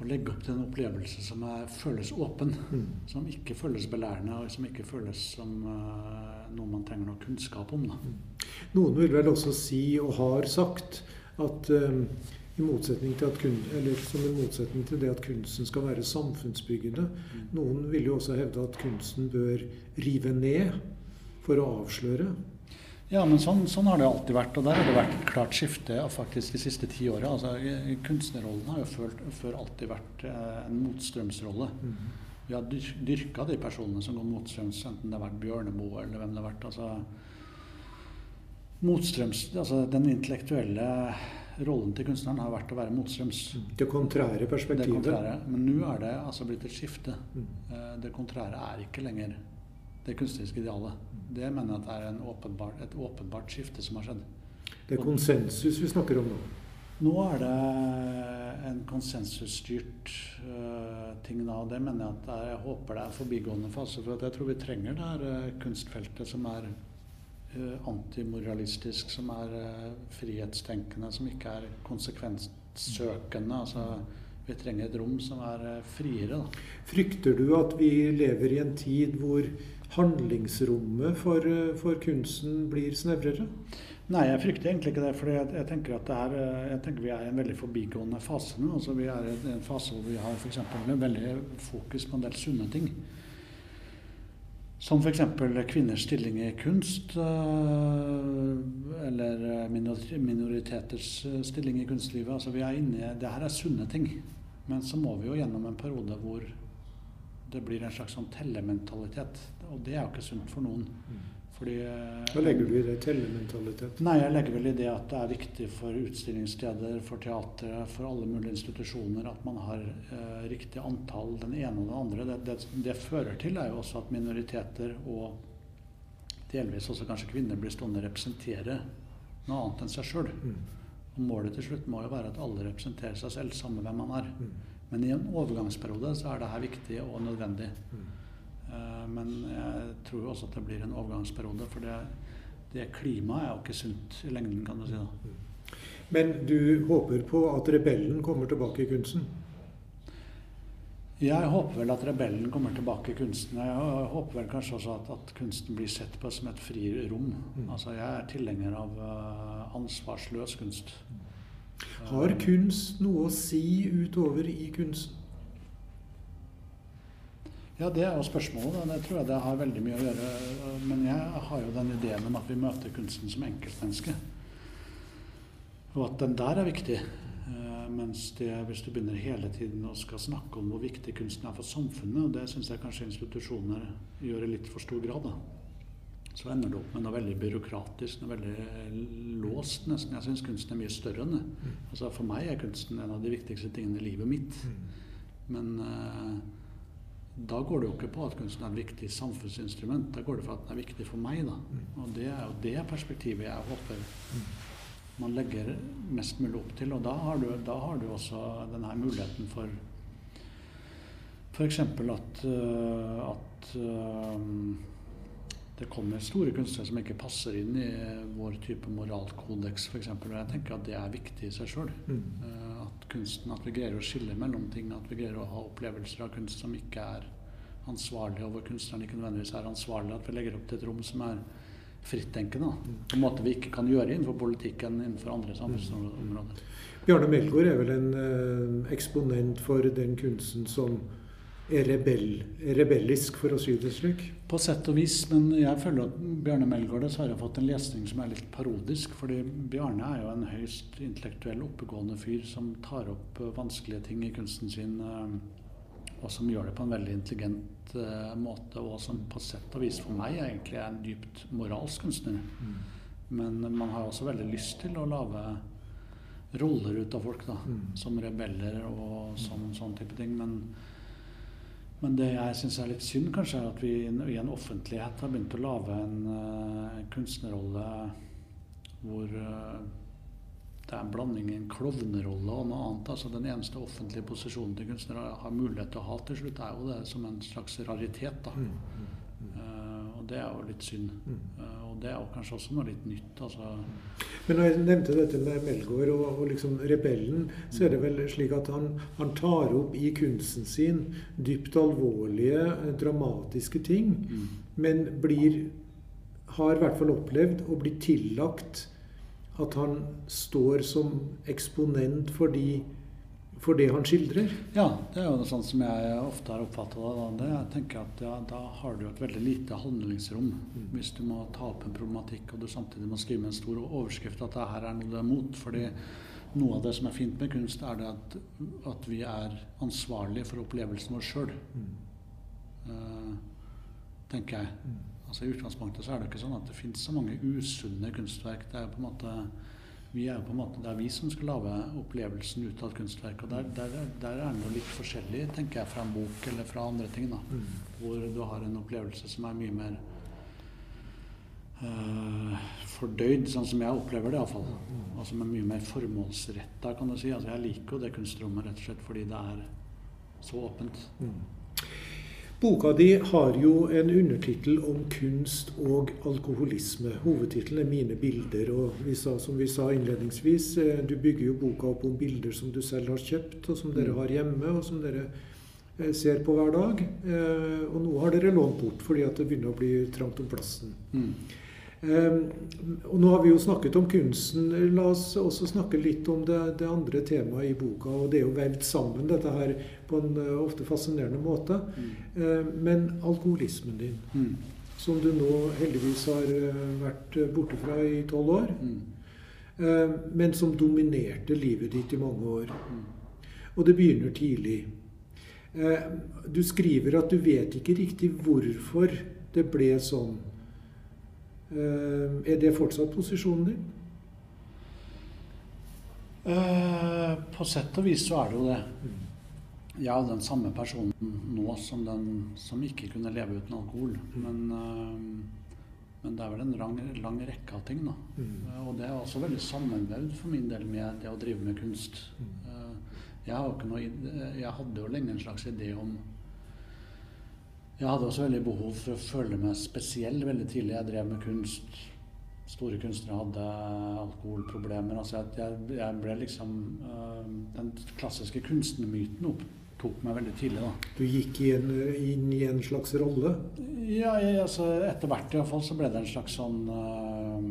å legge opp til en opplevelse som er, føles åpen. Mm. Som ikke føles belærende, og som ikke føles som uh, noe man trenger noe kunnskap om. Da. Noen vil vel også si, og har sagt, at til at kun, eller som en motsetning til det at kunsten skal være samfunnsbyggende, noen vil jo også hevde at kunsten bør rive ned for å avsløre. Ja, men sånn, sånn har det alltid vært. Og der har det vært et klart skifte faktisk de siste ti åra. Altså, kunstnerrollen har jo før, før alltid vært eh, en motstrømsrolle. Vi har dyr, dyrka de personene som går motstrøms, enten det har vært Bjørneboe eller hvem det har vært. Altså, motstrøms, altså Den intellektuelle rollen til kunstneren har vært å være motstrøms. Det kontrære Det perspektivet. kontrære. Men nå er det altså blitt et skifte. Mm. Eh, Det kontrære er ikke lenger det kunstneriske idealet. Det mener jeg at er en åpenbart, et åpenbart skifte som har skjedd. Det er konsensus vi snakker om nå. Nå er det en konsensusstyrt uh, ting da, og det mener jeg at er, jeg håper det er forbigående fase. For at jeg tror vi trenger det her uh, kunstfeltet som er uh, antimoralistisk, som er frihetstenkende, som ikke er konsekvenssøkende. Altså, vi trenger et rom som er eh, friere. Da. Frykter du at vi lever i en tid hvor handlingsrommet for, eh, for kunsten blir snevrere? Nei, jeg frykter egentlig ikke det. For jeg, jeg tenker at det er, eh, jeg tenker vi er i en veldig forbigående fase nå. Altså, vi er i en fase hvor vi har eksempel veldig fokus på en del sunne ting. Som f.eks. kvinners stilling i kunst, eller minoriteters stilling i kunstlivet. Altså, vi er inne det her er sunne ting. Men så må vi jo gjennom en periode hvor det blir en slags sånn tellementalitet. Og det er jo ikke sunt for noen. Fordi øh, Hva legger du i det? Tellementalitet? Nei, jeg legger vel i det at det er viktig for utstillingssteder, for teatre, for alle mulige institusjoner at man har eh, riktig antall, den ene og den andre. Det, det, det fører til er jo også at minoriteter og delvis også kanskje kvinner blir stående og representere noe annet enn seg sjøl. Mm. Og målet til slutt må jo være at alle representerer seg selv, samme hvem man er. Mm. Men i en overgangsperiode så er det her viktig og nødvendig. Mm. Eh, Men jeg tror også at det blir en overgangsperiode, for det, det klimaet er jo ikke sunt i lengden, kan du si. da. Men du håper på at rebellen kommer tilbake i kunsten? Jeg håper vel at rebellen kommer tilbake i kunsten. Jeg håper vel kanskje også at, at kunsten blir sett på som et frirom. Mm. Altså, jeg er tilhenger av uh, ansvarsløs kunst. Har kunst noe å si utover i kunsten? Ja, det er jo spørsmålet. Og Det tror jeg det har veldig mye å gjøre. Men jeg har jo den ideen om at vi møter kunsten som enkeltmenneske. Og at den der er viktig. Mens det, hvis du begynner hele tiden å skal snakke om hvor viktig kunsten er for samfunnet, og det syns jeg kanskje institusjoner gjør i litt for stor grad, da. så ender det opp med noe veldig byråkratisk, noe veldig låst, nesten. Jeg syns kunsten er mye større enn det. Altså For meg er kunsten en av de viktigste tingene i livet mitt. Men eh, da går det jo ikke på at kunsten er et viktig samfunnsinstrument. Da går det for at den er viktig for meg. da. Og det er jo det perspektivet jeg håper man legger mest mulig opp til. Og da har du, da har du også denne muligheten for f.eks. at, uh, at uh, det kommer store kunstnere som ikke passer inn i vår type moralkodeks f.eks. Og jeg tenker at det er viktig i seg sjøl. Mm. Uh, at kunsten, at vi greier å skille mellom ting. At vi greier å ha opplevelser av kunst som ikke er ansvarlig, og hvor kunstneren ikke nødvendigvis er ansvarlig. At vi legger opp til et rom som er frittenkende. På en måte vi ikke kan gjøre innenfor politikken innenfor andre samfunnsområder. Bjarne Melgaard er vel en eh, eksponent for den kunsten som er rebell, rebellisk, for å si det slik? På sett og vis, men jeg føler at Bjarne Melgaard dessverre har fått en lesning som er litt parodisk. fordi Bjarne er jo en høyst intellektuell, oppegående fyr som tar opp eh, vanskelige ting i kunsten sin, eh, og som gjør det på en veldig intelligent uh, måte, og som på sett og vis for meg egentlig er en dypt moralsk kunstner. Mm. Men man har også veldig lyst til å lage roller ut av folk, da, Mm. som rebeller og sånn, sånn type ting. Men men det jeg syns er litt synd, kanskje, er at vi i en offentlighet har begynt å lage en uh, kunstnerrolle hvor uh, det er en blanding i en klovnerolle og noe annet. altså Den eneste offentlige posisjonen til kunstnere har mulighet til å ha til slutt, er jo det som en slags raritet. da. Mm. Uh, og det er jo litt synd. Mm. Uh, og det er jo kanskje også noe litt nytt. altså... Men når jeg nevnte dette med Melgaard og, og liksom rebellen, så er det vel slik at han, han tar opp i kunsten sin dypt alvorlige, dramatiske ting, Mm. men blir har i hvert fall opplevd å bli tillagt at han står som eksponent for, de, for det han skildrer. Ja, det er jo sånt som jeg ofte har oppfatta det. jeg tenker at ja, Da har du et veldig lite handlingsrom hvis du må ta opp en problematikk og du samtidig må skrive med en stor overskrift at det her er noe du er mot. fordi noe av det som er fint med kunst, er det at, at vi er ansvarlige for opplevelsen vår sjøl. tenker jeg. Altså I utgangspunktet så er det ikke sånn at det finnes så mange usunne kunstverk. Det er på en måte vi er jo på en måte, Det er vi som skal lage opplevelsen ut av et kunstverk. og Der, der, der er det litt forskjellig, tenker jeg, fra en bok eller fra andre ting. da, Hvor du har en opplevelse som er mye mer øh, fordøyd, sånn som jeg opplever det iallfall. Og som er mye mer formålsretta, kan du si. Altså Jeg liker jo det kunstrommet rett og slett fordi det er så åpent. Boka di har jo en undertittel om kunst og alkoholisme. Hovedtittelen er 'Mine bilder'. og vi sa, Som vi sa innledningsvis, eh, du bygger jo boka opp om bilder som du selv har kjøpt, og som dere har hjemme, og som dere eh, ser på hver dag. Eh, Og nå har dere lånt bort fordi at det begynner å bli trangt om plassen. Mm. Um, og nå har vi jo snakket om kunsten. La oss også snakke litt om det, det andre temaet i boka. Og det er jo vevd sammen, dette her, på en uh, ofte fascinerende måte. Mm. Uh, men alkoholismen din, Mm. som du nå heldigvis har uh, vært borte fra i tolv år, Mm. uh, men som dominerte livet ditt i mange år. Mm. Og det begynner tidlig. Uh, du skriver at du vet ikke riktig hvorfor det ble sånn. Uh, er det fortsatt posisjonen din? Uh, på sett og vis så er det jo det. Jeg er den samme personen nå som den som ikke kunne leve uten alkohol. Men, eh, men det er vel en lang, lang rekke av ting, da. Mm. Eh, Og det er også veldig sammenvevd for min del med det å drive med kunst. Eh, Jeg, har ikke noe, jeg hadde jo lenge en slags idé om Jeg hadde også veldig behov for å føle meg spesiell veldig tidlig. Jeg drev med kunst. Store kunstnere hadde alkoholproblemer. Altså jeg, jeg, ble liksom Den klassiske kunstnermyten opptok meg veldig tidlig. da. Du gikk i en, inn i en slags rolle? Ja, jeg, altså etter hvert i hvert fall så ble det en slags sånn øh,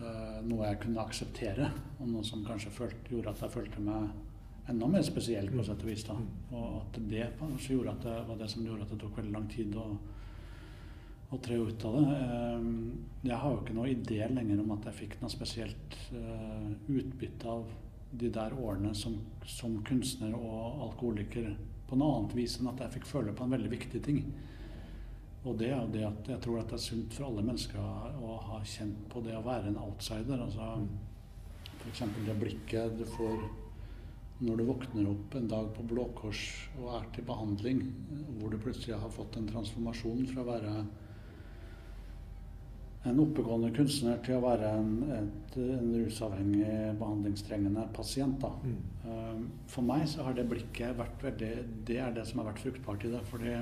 øh, Noe jeg kunne akseptere. Og noe som kanskje følte, gjorde at jeg følte meg enda mer spesiell på sett og vis. da. Og at det kanskje gjorde at det var det som gjorde at det tok veldig lang tid å, å tre ut av det. Eh, Jeg har jo ikke noe idé lenger om at jeg fikk noe spesielt utbytte av de der årene som, som kunstner og alkoholiker på noe annet vis enn at jeg fikk føle på en veldig viktig ting. Og det er jo det at jeg tror at det er sunt for alle mennesker å, ha kjent på det å være en outsider. altså F.eks. det blikket du får når du våkner opp en dag på Blå Kors og er til behandling, hvor du plutselig har fått en transformasjon fra å være en oppegående kunstner til å være en, et, en rusavhengig, behandlingstrengende pasient. Da. Mm. Um, For meg så har det blikket vært veldig Det er det som har vært fruktbart i det. For det,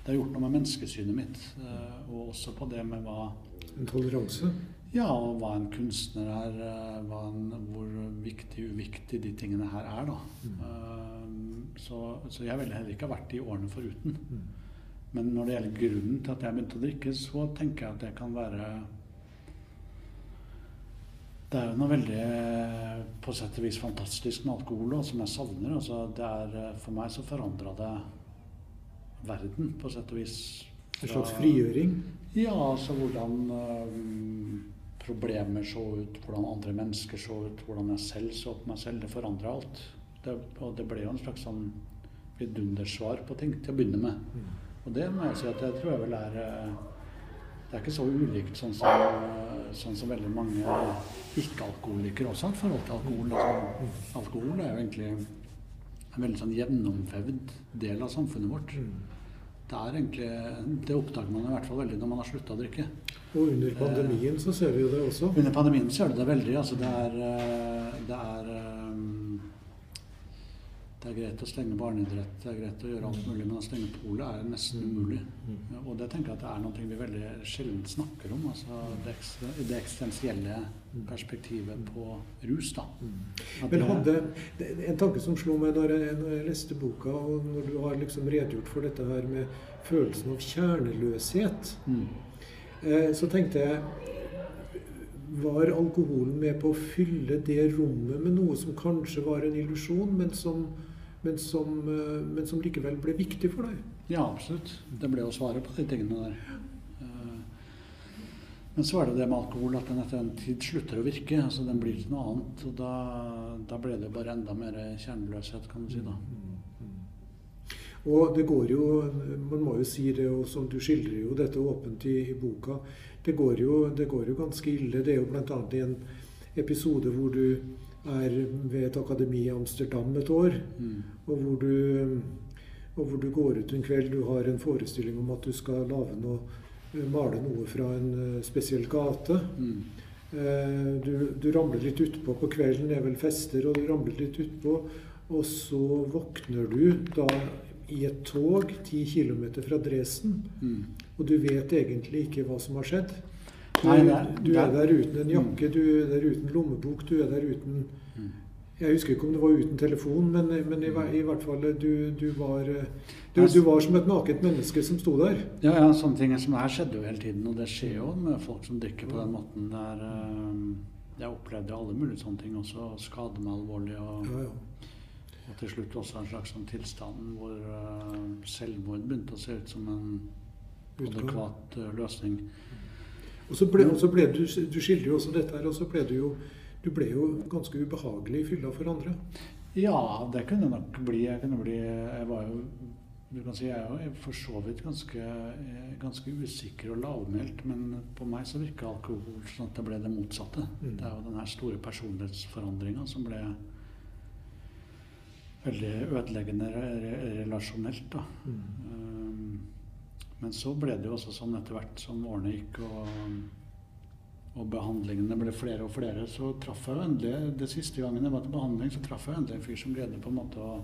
det har gjort noe med menneskesynet mitt, uh, og også på det med hva En toleranse. ja, og hva en kunstner er, hva en, hvor viktig uviktig de tingene her er. da. Mm. Um, så, så jeg ville heller ikke ha vært de årene foruten. Mm. Men når det gjelder grunnen til at jeg begynte å drikke, så tenker jeg at det kan være Det er jo noe veldig på sett og vis fantastisk med alkohol og som jeg savner. Altså, det er, for meg så forandra det verden, på sett og vis. En slags frigjøring. Ja, altså hvordan øhm, problemer så ut, hvordan andre mennesker så ut, hvordan jeg selv så på meg selv. Det forandra alt. Det, og det ble jo en slags sånn vidundersvar på ting til å begynne med. Og det må jeg si at jeg tror jeg vel er eh, Det er ikke så ulikt sånn som, eh, sånn som veldig mange ikke-alkoholikere også har forhold til alkohol. Altså, alkohol er jo egentlig en veldig sånn gjennomvevd del av samfunnet vårt. Mm. Det er egentlig, det oppdager man i hvert fall veldig når man har slutta å drikke. Og under pandemien så ser vi jo det også. Under pandemien så gjør det veldig. Altså det er, eh, det er eh, det er greit å stenge barneidrett, det er greit å gjøre alt mulig, men å stenge polet er nesten umulig. Mm. Og det tenker jeg at det er noe vi veldig sjelden snakker om. altså Det, det eksistensielle perspektivet på rus. da. Mm. At Men hadde, en tanke som slo meg når jeg, når jeg leste boka, og når du har liksom redegjort for dette her med følelsen av kjerneløshet, Mm. eh, så tenkte jeg Var alkoholen med på å fylle det rommet med noe som kanskje var en illusjon, men som, men som, eh, men som likevel ble viktig for deg? Ja, absolutt. Det ble jo svaret på de tingene der. Eh, Men så er det det med alkohol at den etter en tid slutter å virke. altså Den blir til noe annet. Og da, da ble det bare enda mer kjerneløshet, kan du si. da. Og det går jo, man må jo si det, og som du skildrer jo dette åpent i, i boka, det går, jo, det går jo ganske ille. Det er jo bl.a. i en episode hvor du er ved et akademi i Amsterdam et år, Mm. og hvor du, og hvor du går ut en kveld, du har en forestilling om at du skal lage noe, male noe fra en eh, spesiell gate. Mm. Eh, Du, du ramler litt utpå på kvelden, det er vel fester, og du ramler litt utpå. Og så våkner du da i et tog ti kilometer fra Dresden, Mm. og du vet egentlig ikke hva som har skjedd. Du, Nei, det du er der er- uten en jakke, du er der uten lommebok, du er der uten Mm. Jeg husker ikke om det var uten telefon, men, men i, i hvert fall du, du, var, eh, du, du var som et naket menneske som sto der. Ja, ja, sånne ting som det her skjedde jo hele tiden, og det skjer jo med folk som drikker på den måten. Det er, eh, jeg opplevde alle mulige sånne ting også, og skade meg alvorlig. Og, Ja, ja. og til slutt også en slags sånn tilstand hvor uh, selvmord begynte å se ut som en adekvat uh, løsning. Og så ble, og så ble du, du skildrer jo også dette her, og så ble du jo du ble jo ganske ubehagelig i fylla for andre. Ja, det kunne nok bli. Jeg kunne bli Jeg var jo du kan si, Jeg er jo for så vidt ganske, eh, ganske usikker og lavmælt, men på meg så virka alkohol sånn at det ble det motsatte. Mm. Det er jo den her store personlighetsforandringa som ble veldig ødeleggende re- re- relasjonelt. da. Um, Men så ble det jo også sånn etter hvert som årene gikk og, og behandlingene ble flere og flere, så traff jeg jo endelig Det siste gangen jeg var til behandling, så traff jeg endelig en fyr som greide på en måte å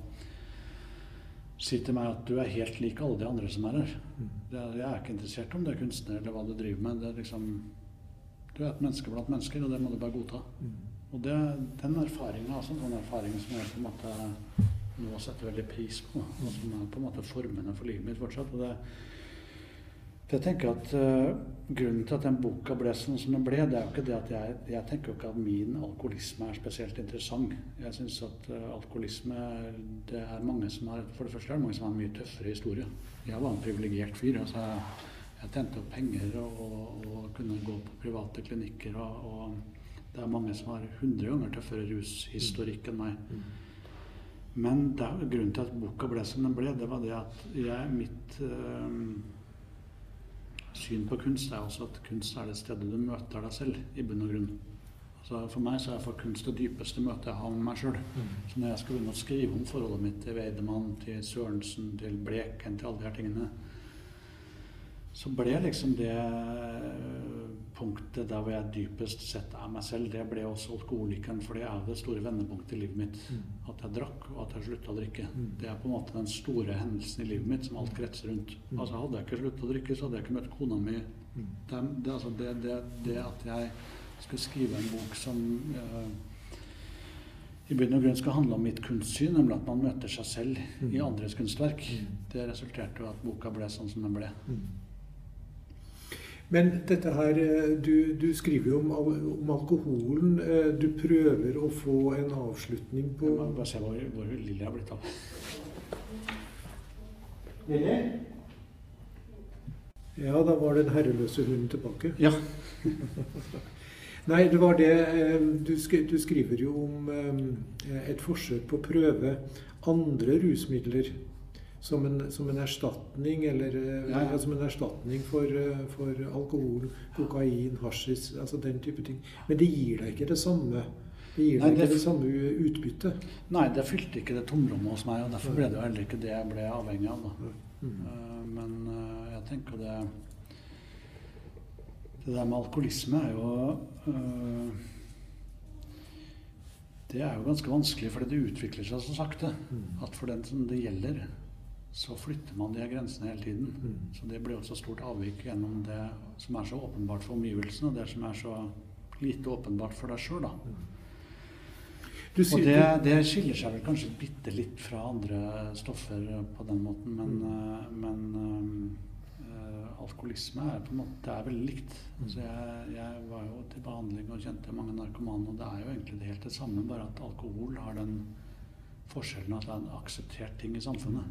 si til meg at du er helt lik alle de andre som er her. Mm. Det er, jeg er ikke interessert om du er kunstner eller hva du driver med. Det er liksom Du er et menneske blant mennesker, og det må du bare godta. Mm. Og det, den erfaringen, altså den erfaringen som jeg på en måte nå setter veldig pris på, og som er på en måte formende for livet mitt fortsatt. Og det, for jeg tenker at uh, Grunnen til at den boka ble sånn som den ble, det er jo ikke det at jeg, jeg tenker jo ikke at min alkoholisme er spesielt interessant. Jeg syns at uh, alkoholisme det er mange som har For det første er det mange som har en mye tøffere historie. Jeg var en privilegert fyr. altså jeg, jeg tjente opp penger og, og, og kunne gå på private klinikker. Og, og det er mange som har 100 ganger tøffere rushistorikk enn meg. Mm. Men det, grunnen til at boka ble som den ble, det var det at jeg, mitt eh, syn på kunst er også at kunst er det stedet du møter deg selv, i bunn og grunn. Altså for meg så er for kunst det dypeste møtet jeg har med meg sjøl. Så når jeg skal begynne å skrive om forholdet mitt til Weidemann, til Sørensen, til Bleken, til alle de her tingene, så ble liksom det punktet der hvor jeg dypest sett er meg selv, det ble også alkoholikeren. For det er det store vendepunktet i livet mitt. At jeg drakk, og at jeg slutta å drikke. Det er på en måte den store hendelsen i livet mitt som alt kretser rundt. Altså Hadde jeg ikke sluttet å drikke, så hadde jeg ikke møtt kona mi. Det, det, altså det, det, det at jeg skulle skrive en bok som eh, i bunn og grunn skal handle om mitt kunstsyn, nemlig at man møter seg selv i andres kunstverk, det resulterte jo at boka ble sånn som den ble. Men dette her, du, du skriver jo om, om, alkoholen. Du prøver å få en avslutning på Jeg må bare se hvor, hvor lille jeg har blitt av. Lille? Ja, da var den herreløse hunden tilbake. Ja. [LAUGHS] Nei, det var det du, du skriver jo om et forsøk på å prøve andre rusmidler som en, som en erstatning eller ja, ja. som en erstatning for, for, alkohol, kokain, hasjis, altså den type ting. Men det gir deg ikke det samme. Det gir deg ikke det, det samme utbyttet. Nei, det fylte ikke det tomrommet hos meg, og derfor ble det jo heller ikke det jeg ble avhengig av. Da. Mm. Uh, men jeg tenker det Det der med alkoholisme er jo Det er jo ganske vanskelig, fordi det utvikler seg så sakte. Mm. At for den som det gjelder, så flytter man de her grensene hele tiden. Mm. Så det blir også stort avvik gjennom det som er så åpenbart for omgivelsene, og det som er så lite åpenbart for deg sjøl, da. og det, det, skiller seg vel kanskje bitte litt fra andre stoffer på den måten, men, mm. men øh, alkoholisme er på en måte det er veldig likt. Altså jeg, jeg, var jo til behandling og kjente mange narkomane, og det er jo egentlig helt det samme, bare at alkohol har den forskjellen at det er en akseptert ting i samfunnet.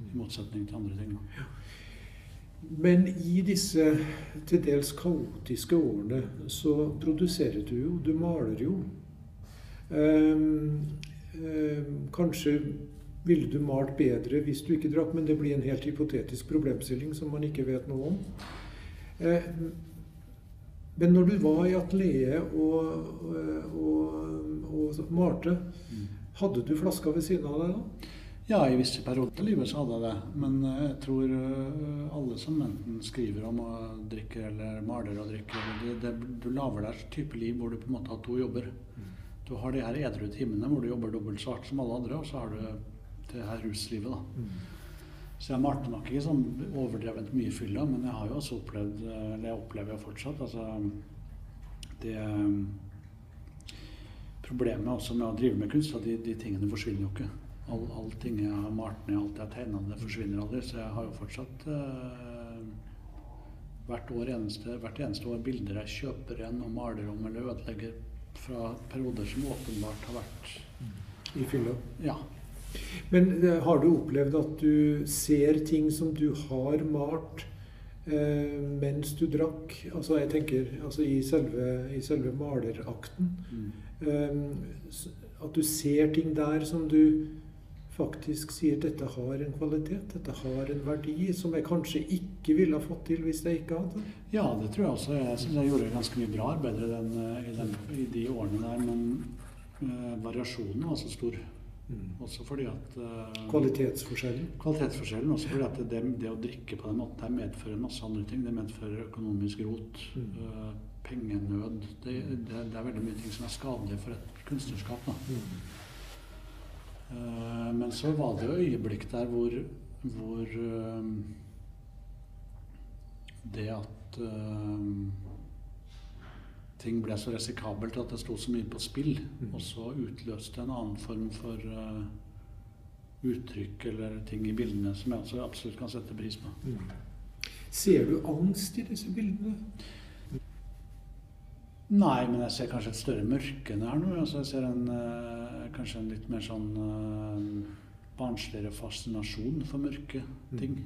I motsetning til andre ting. Ja. Men i disse til dels kaotiske årene så produserer du jo, du maler jo. Um, um, kanskje ville du malt bedre hvis du ikke drakk, men det blir en helt hypotetisk problemstilling som man ikke vet noe om. Uh, men når du var i atelieret og, og, og, og malte, mm. hadde du flaska ved siden av deg da? Ja, i visse perioder av livet så hadde jeg det. Men eh, jeg tror eh, alle som enten skriver om å drikke eller maler og drikker det, det, Du lager deg et type liv hvor du på en måte har to jobber. Du har de her edru timene hvor du jobber dobbelt så hardt som alle andre, og så har du det her ruslivet, da. Så jeg malte nok ikke sånn overdrevent mye fylla, men jeg har jo også opplevd eh, Eller jeg opplever jo fortsatt altså det Problemet også med å drive med kunst, at de, de tingene forsvinner jo ikke. All, allting jeg har malt ned, alt jeg har tegna, det forsvinner aldri. Så jeg har jo fortsatt eh, hvert, år eneste, hvert eneste år bilder jeg kjøper igjen og maler om eller ødelegger fra perioder som åpenbart har vært I fylla? Ja. Men uh, har du opplevd at du ser ting som du har malt eh, mens du drakk? Altså jeg tenker altså i, selve, i selve malerakten. Mm. at du ser ting der som du faktisk sier dette har en kvalitet, dette har en verdi, som jeg kanskje ikke ville ha fått til hvis jeg ikke hadde? Ja, det tror jeg også. Jeg syns jeg gjorde ganske mye bra arbeid i, den, i, den, i de årene der, men eh, variasjonen var så stor. Mm. Også fordi at eh, Kvalitetsforskjellen? Kvalitetsforskjellen, Også fordi at det, det, å drikke på den måten her medfører masse andre ting. Det medfører økonomisk rot, mm. eh, pengenød. Det, det, det, er veldig mye ting som er skadelige for et kunstnerskap. da. Mm. Eh, men så var det jo øyeblikk der hvor, hvor eh, det at eh, ting ble så risikabelt at det sto så mye på spill, mm. og så utløste en annen form for uttrykk eller ting i bildene som jeg også absolutt kan sette pris på. Mm. Ser du angst i disse bildene? Nei, men jeg ser kanskje et større mørke enn det her nå. Altså, jeg ser en, kanskje en litt mer sånn uh, barnsligere fascinasjon for mørke ting.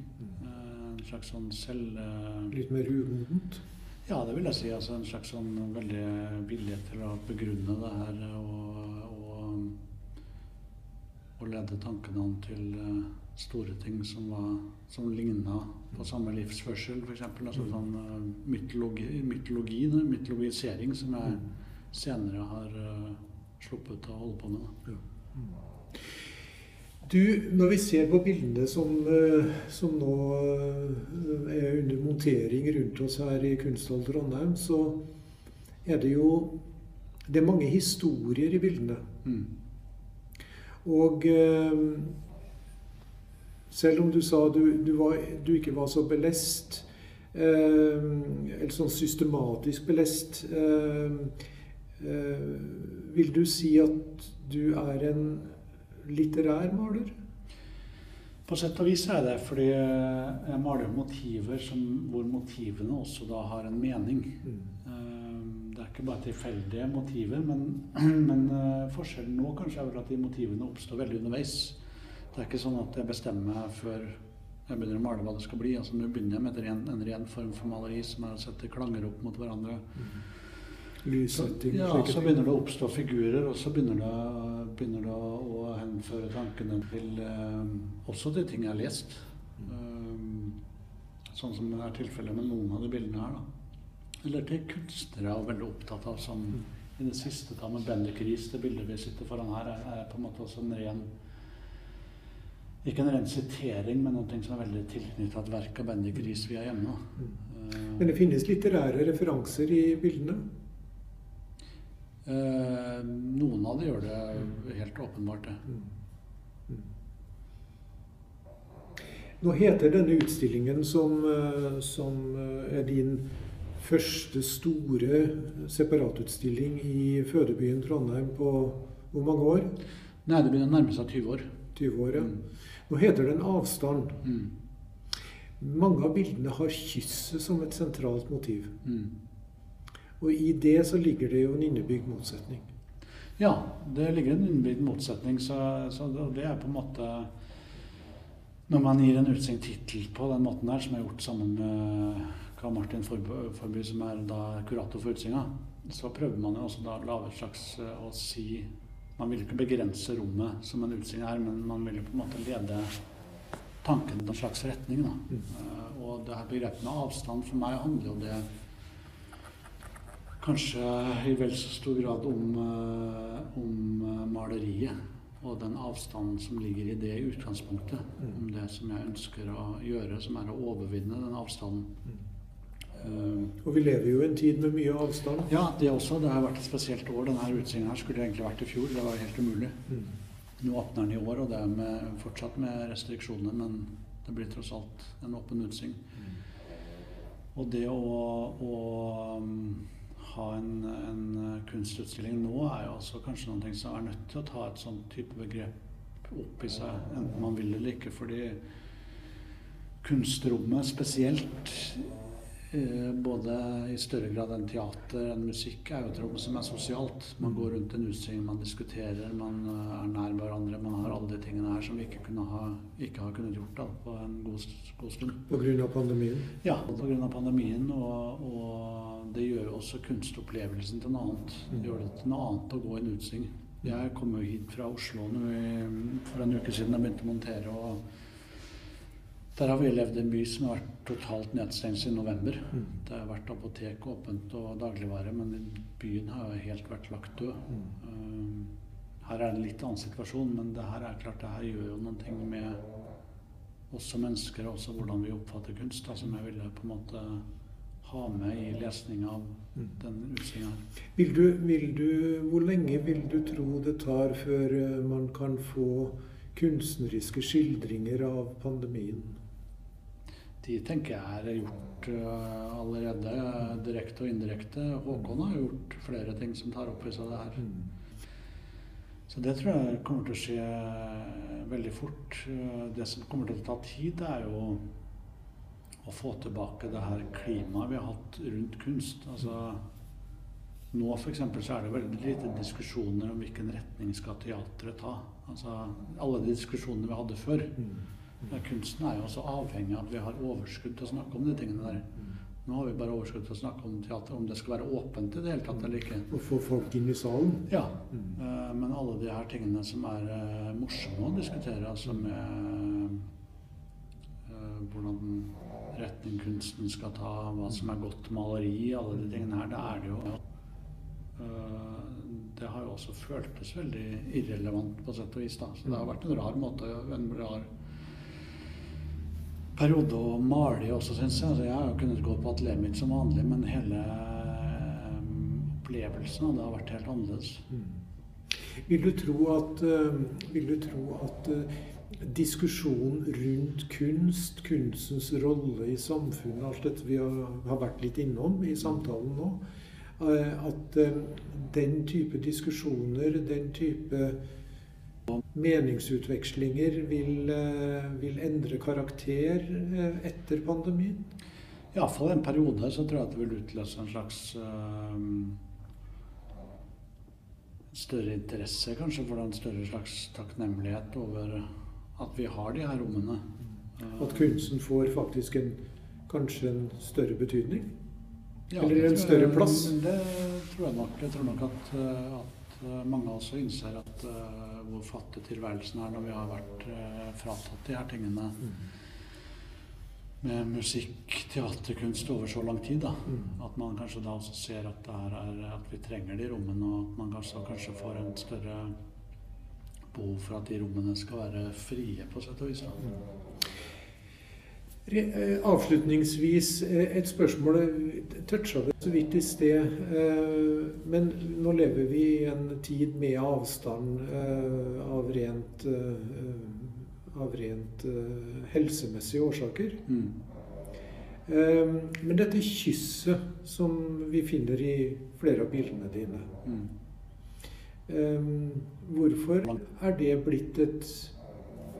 Uh, en slags sånn selv... litt mer umodent? Ja, det vil jeg si. Altså, en slags sånn veldig vilje til å begrunne det her og, og, og lede tankene an til store ting som, var, som ligna på samme livsførsel, f.eks. Altså mm. sånn uh, mytologi, mytologi mytologisering, som jeg mm. senere har uh, sluppet å holde på med. Da. Du, når vi ser på bildene som, uh, som nå uh, er under montering rundt oss her i Kunsthall Trondheim, så er det jo det er mange historier i bildene. Mm. Og selv om du sa du, du, var, du ikke var så belest, eh, eller sånn systematisk belest, eh, eh, vil du si at du er en litterær maler? På sett og vis er det fordi jeg maler motiver som, hvor motivene også da har en mening. Mm. Det er ikke bare tilfeldige motiver, men, [CLEARS THROAT] men forskjellen nå kanskje er vel at de motivene oppstår veldig underveis. Det er ikke sånn at jeg bestemmer meg før jeg begynner å male hva det skal bli. Altså Nå begynner jeg med en en ren form for maleri som er å sette klanger opp mot hverandre. Mm. Lyssetting, ja, så begynner det å oppstå figurer, og så begynner det, begynner det å henføre tankene til eh, også de ting jeg har lest. Um, sånn som det er tilfellet med noen av de bildene her. da. Eller til kunstnere jeg er veldig opptatt av, som i det siste da med Bendik Riis, det bildet vi sitter foran her, er, er på en måte også en ren ikke en ren sitering, men noe som er veldig tilknyttet et verk av Bendik Riis vi har hjemme. Mm. Men det finnes litterære referanser i bildene? Eh, noen av det gjør det helt åpenbart, det. Mm. Mm. Nå heter denne utstillingen, som, eh, som eh, er din første store separatutstilling i fødebyen Trondheim på hvor mange år? Nei, det begynner å nærme seg 20 år. 20 år, ja. Nå heter det en avstand. Mm. Mange av bildene har kysset som et sentralt motiv. Mm. Og i det så ligger det jo en innebygd motsetning. Ja, det ligger en innebygd motsetning. Så, så, det er på en måte Når man gir en utsignet tittel på den måten her, som er gjort sammen med Karl Martin Forby, som er da kurator for utstillinga, så prøver man jo også da å lage et slags å si man vil ikke begrense rommet som en utstilling er, men man vil jo på en måte lede tanken i en slags retning. Da. Mm. Uh, og det her begrepet med avstand for meg handler jo om det kanskje i vel så stor grad om, uh, om uh, maleriet. Og den avstanden som ligger i det utgangspunktet. Mm. Om det som jeg ønsker å gjøre, som er å overvinne den avstanden. Mm. Og vi lever jo i en tid med mye avstand. Ja, det også. Det har vært et spesielt år. Denne utstillingen her skulle egentlig vært i fjor. Det var helt umulig. Mm. Nå åpner den i år, og det er med, fortsatt med restriksjoner, men det blir tross alt en åpen utstilling. Mm. Og det å, å um, ha en, en, kunstutstilling nå er jo også kanskje noe som er nødt til å ta et sånn type begrep opp i seg, enten man vil eller ikke. Fordi kunstrommet spesielt Eh, både i større grad enn teater enn musikk er jo et rom som er sosialt. Man går rundt en utstilling, man diskuterer, man eh, er nær hverandre. Man har alle de tingene her som vi ikke, kunne ha, ikke har kunnet gjort da, på en god, god stund. Pga. pandemien? Ja, pga. pandemien. Og, og, det gjør også kunstopplevelsen til noe annet. Det gjør det til noe annet å gå i en utstilling. Jeg kom jo hit fra Oslo for en uke siden jeg begynte å montere. og der har vi levd i en by som har vært totalt nedstengt siden november. Mm. Det har vært apotek åpent og dagligvare, men byen har jo helt vært lagt død. Mm. Uh, her er det en litt annen situasjon, men det her er klart det her gjør jo noen ting med oss som mennesker, og også hvordan vi oppfatter kunst, da, som jeg ville på en måte ha med i lesninga av mm. denne utstillinga. Vil du, vil du, hvor lenge vil du tro det tar før eh, man kan få kunstneriske skildringer av pandemien? De tenker jeg er gjort uh, allerede, direkte og indirekte. Håkon har gjort flere ting som tar opp i seg det her. Mm. Så det tror jeg kommer til å skje veldig fort. Det som kommer til å ta tid, er jo å få tilbake det her klimaet vi har hatt rundt kunst. Altså, nå f.eks. så er det veldig lite diskusjoner om hvilken retning skal teatret ta. Altså, alle de diskusjonene vi hadde før. Mm. Ja, kunsten er jo også avhengig av at vi har overskudd til å snakke om de tingene der. Nå har vi bare overskudd til å snakke om teater, om det skal være åpent i det hele tatt eller ikke. Og få folk inn i salen? Ja. Mm. men alle de her tingene som er uh, morsomme å diskutere, altså med uh, hvordan retning kunsten skal ta, hva som er godt maleri, alle de tingene her, det er det jo Eh, det har jo også føltes veldig irrelevant på sett og vis. da. Så det har vært en rar måte, en rar periode å male også, syns jeg. Altså, jeg har kunnet gå på atelieret mitt som vanlig, men hele eh, opplevelsen av det har vært helt annerledes. Vil du tro at, eh, vil du tro at eh, diskusjonen rundt kunst, kunstens rolle i samfunnet, alt dette vi har, vært litt innom i samtalen nå, at den type diskusjoner, den type meningsutvekslinger vil, eh, vil endre karakter eh, etter pandemien? Iallfall en periode så tror jeg at det vil utløse en slags øh, større interesse, kanskje, for en større slags takknemlighet over at vi har de her rommene. Eh, At kunsten får faktisk en, kanskje en større betydning? Ja, Eller en større større jeg- plass? Det tror jeg nok. Jeg tror nok at, at mange også innser at hvor fattig tilværelsen er når vi har vært eh, fratatt de her tingene med musikk, teaterkunst over så lang tid. da. Mm. At man kanskje da også ser at, er, at vi trenger de rommene, og at man kanskje, kanskje får en større behov for at de rommene skal være frie, på sett og vis. da. Eh, Avslutningsvis eh, et spørsmål. Toucha det så vidt i sted. eh, Men nå lever vi i en tid med avstand av rent, av rent helsemessige årsaker. Mm. Men dette kysset som vi finner i flere av bildene dine, Mm. hvorfor er det blitt et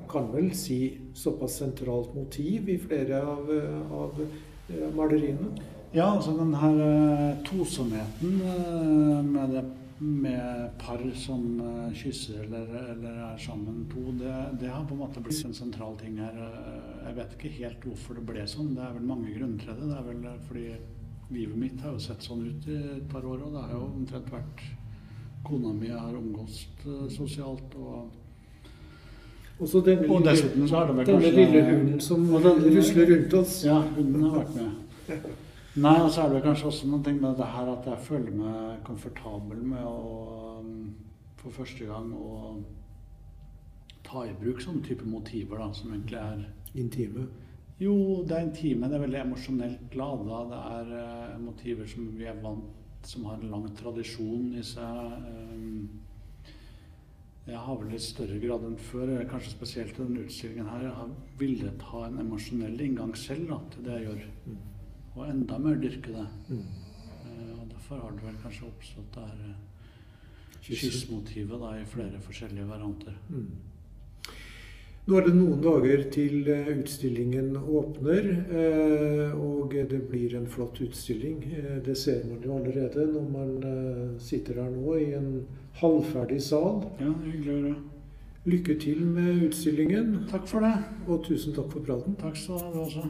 kan vel si såpass sentralt motiv i flere av, av eh, maleriene? Ja, altså den her eh, tosomheten eh, med, det, med par som eh, kysser eller, eller er sammen to, det, det har på en måte blitt en sentral ting her. Eh, Jeg vet ikke helt hvorfor det ble sånn. Det er vel mange grunner til det. Det er vel fordi livet mitt har jo sett sånn ut i et par år, og det har jo omtrent vært Kona mi har omgått eh, sosialt og Og så denne, Og lille, dessuten så har det vel denne kanskje lille hunden som Og den- rusler rundt oss. Ja, hunden har vært med. Nei, og så er det kanskje også noen ting med det her at jeg føler meg komfortabel med å um, for første gang å ta i bruk sånne type motiver da, som egentlig er Intime. Jo, det er intime, det er veldig emosjonelt lada. Det er uh, motiver som vi er vant som har en lang tradisjon i seg. Um, jeg har vel i større grad enn før, kanskje spesielt i denne utstillingen her, jeg har villet ha en emosjonell inngang selv da, til det jeg gjør. Mm. Og enda mer dyrke det. Mm. Eh, og derfor har det vel kanskje oppstått det her eh, kyssmotivet i flere forskjellige varianter. Mm. Nå er det noen dager til eh, utstillingen åpner, eh, og det blir en flott utstilling. Eh, Det ser man jo allerede når man sitter her nå i en halvferdig sal. Ja, hyggelig å høre. Lykke til med utstillingen, Takk for det. og tusen takk for praten. Takk skal du ha, også.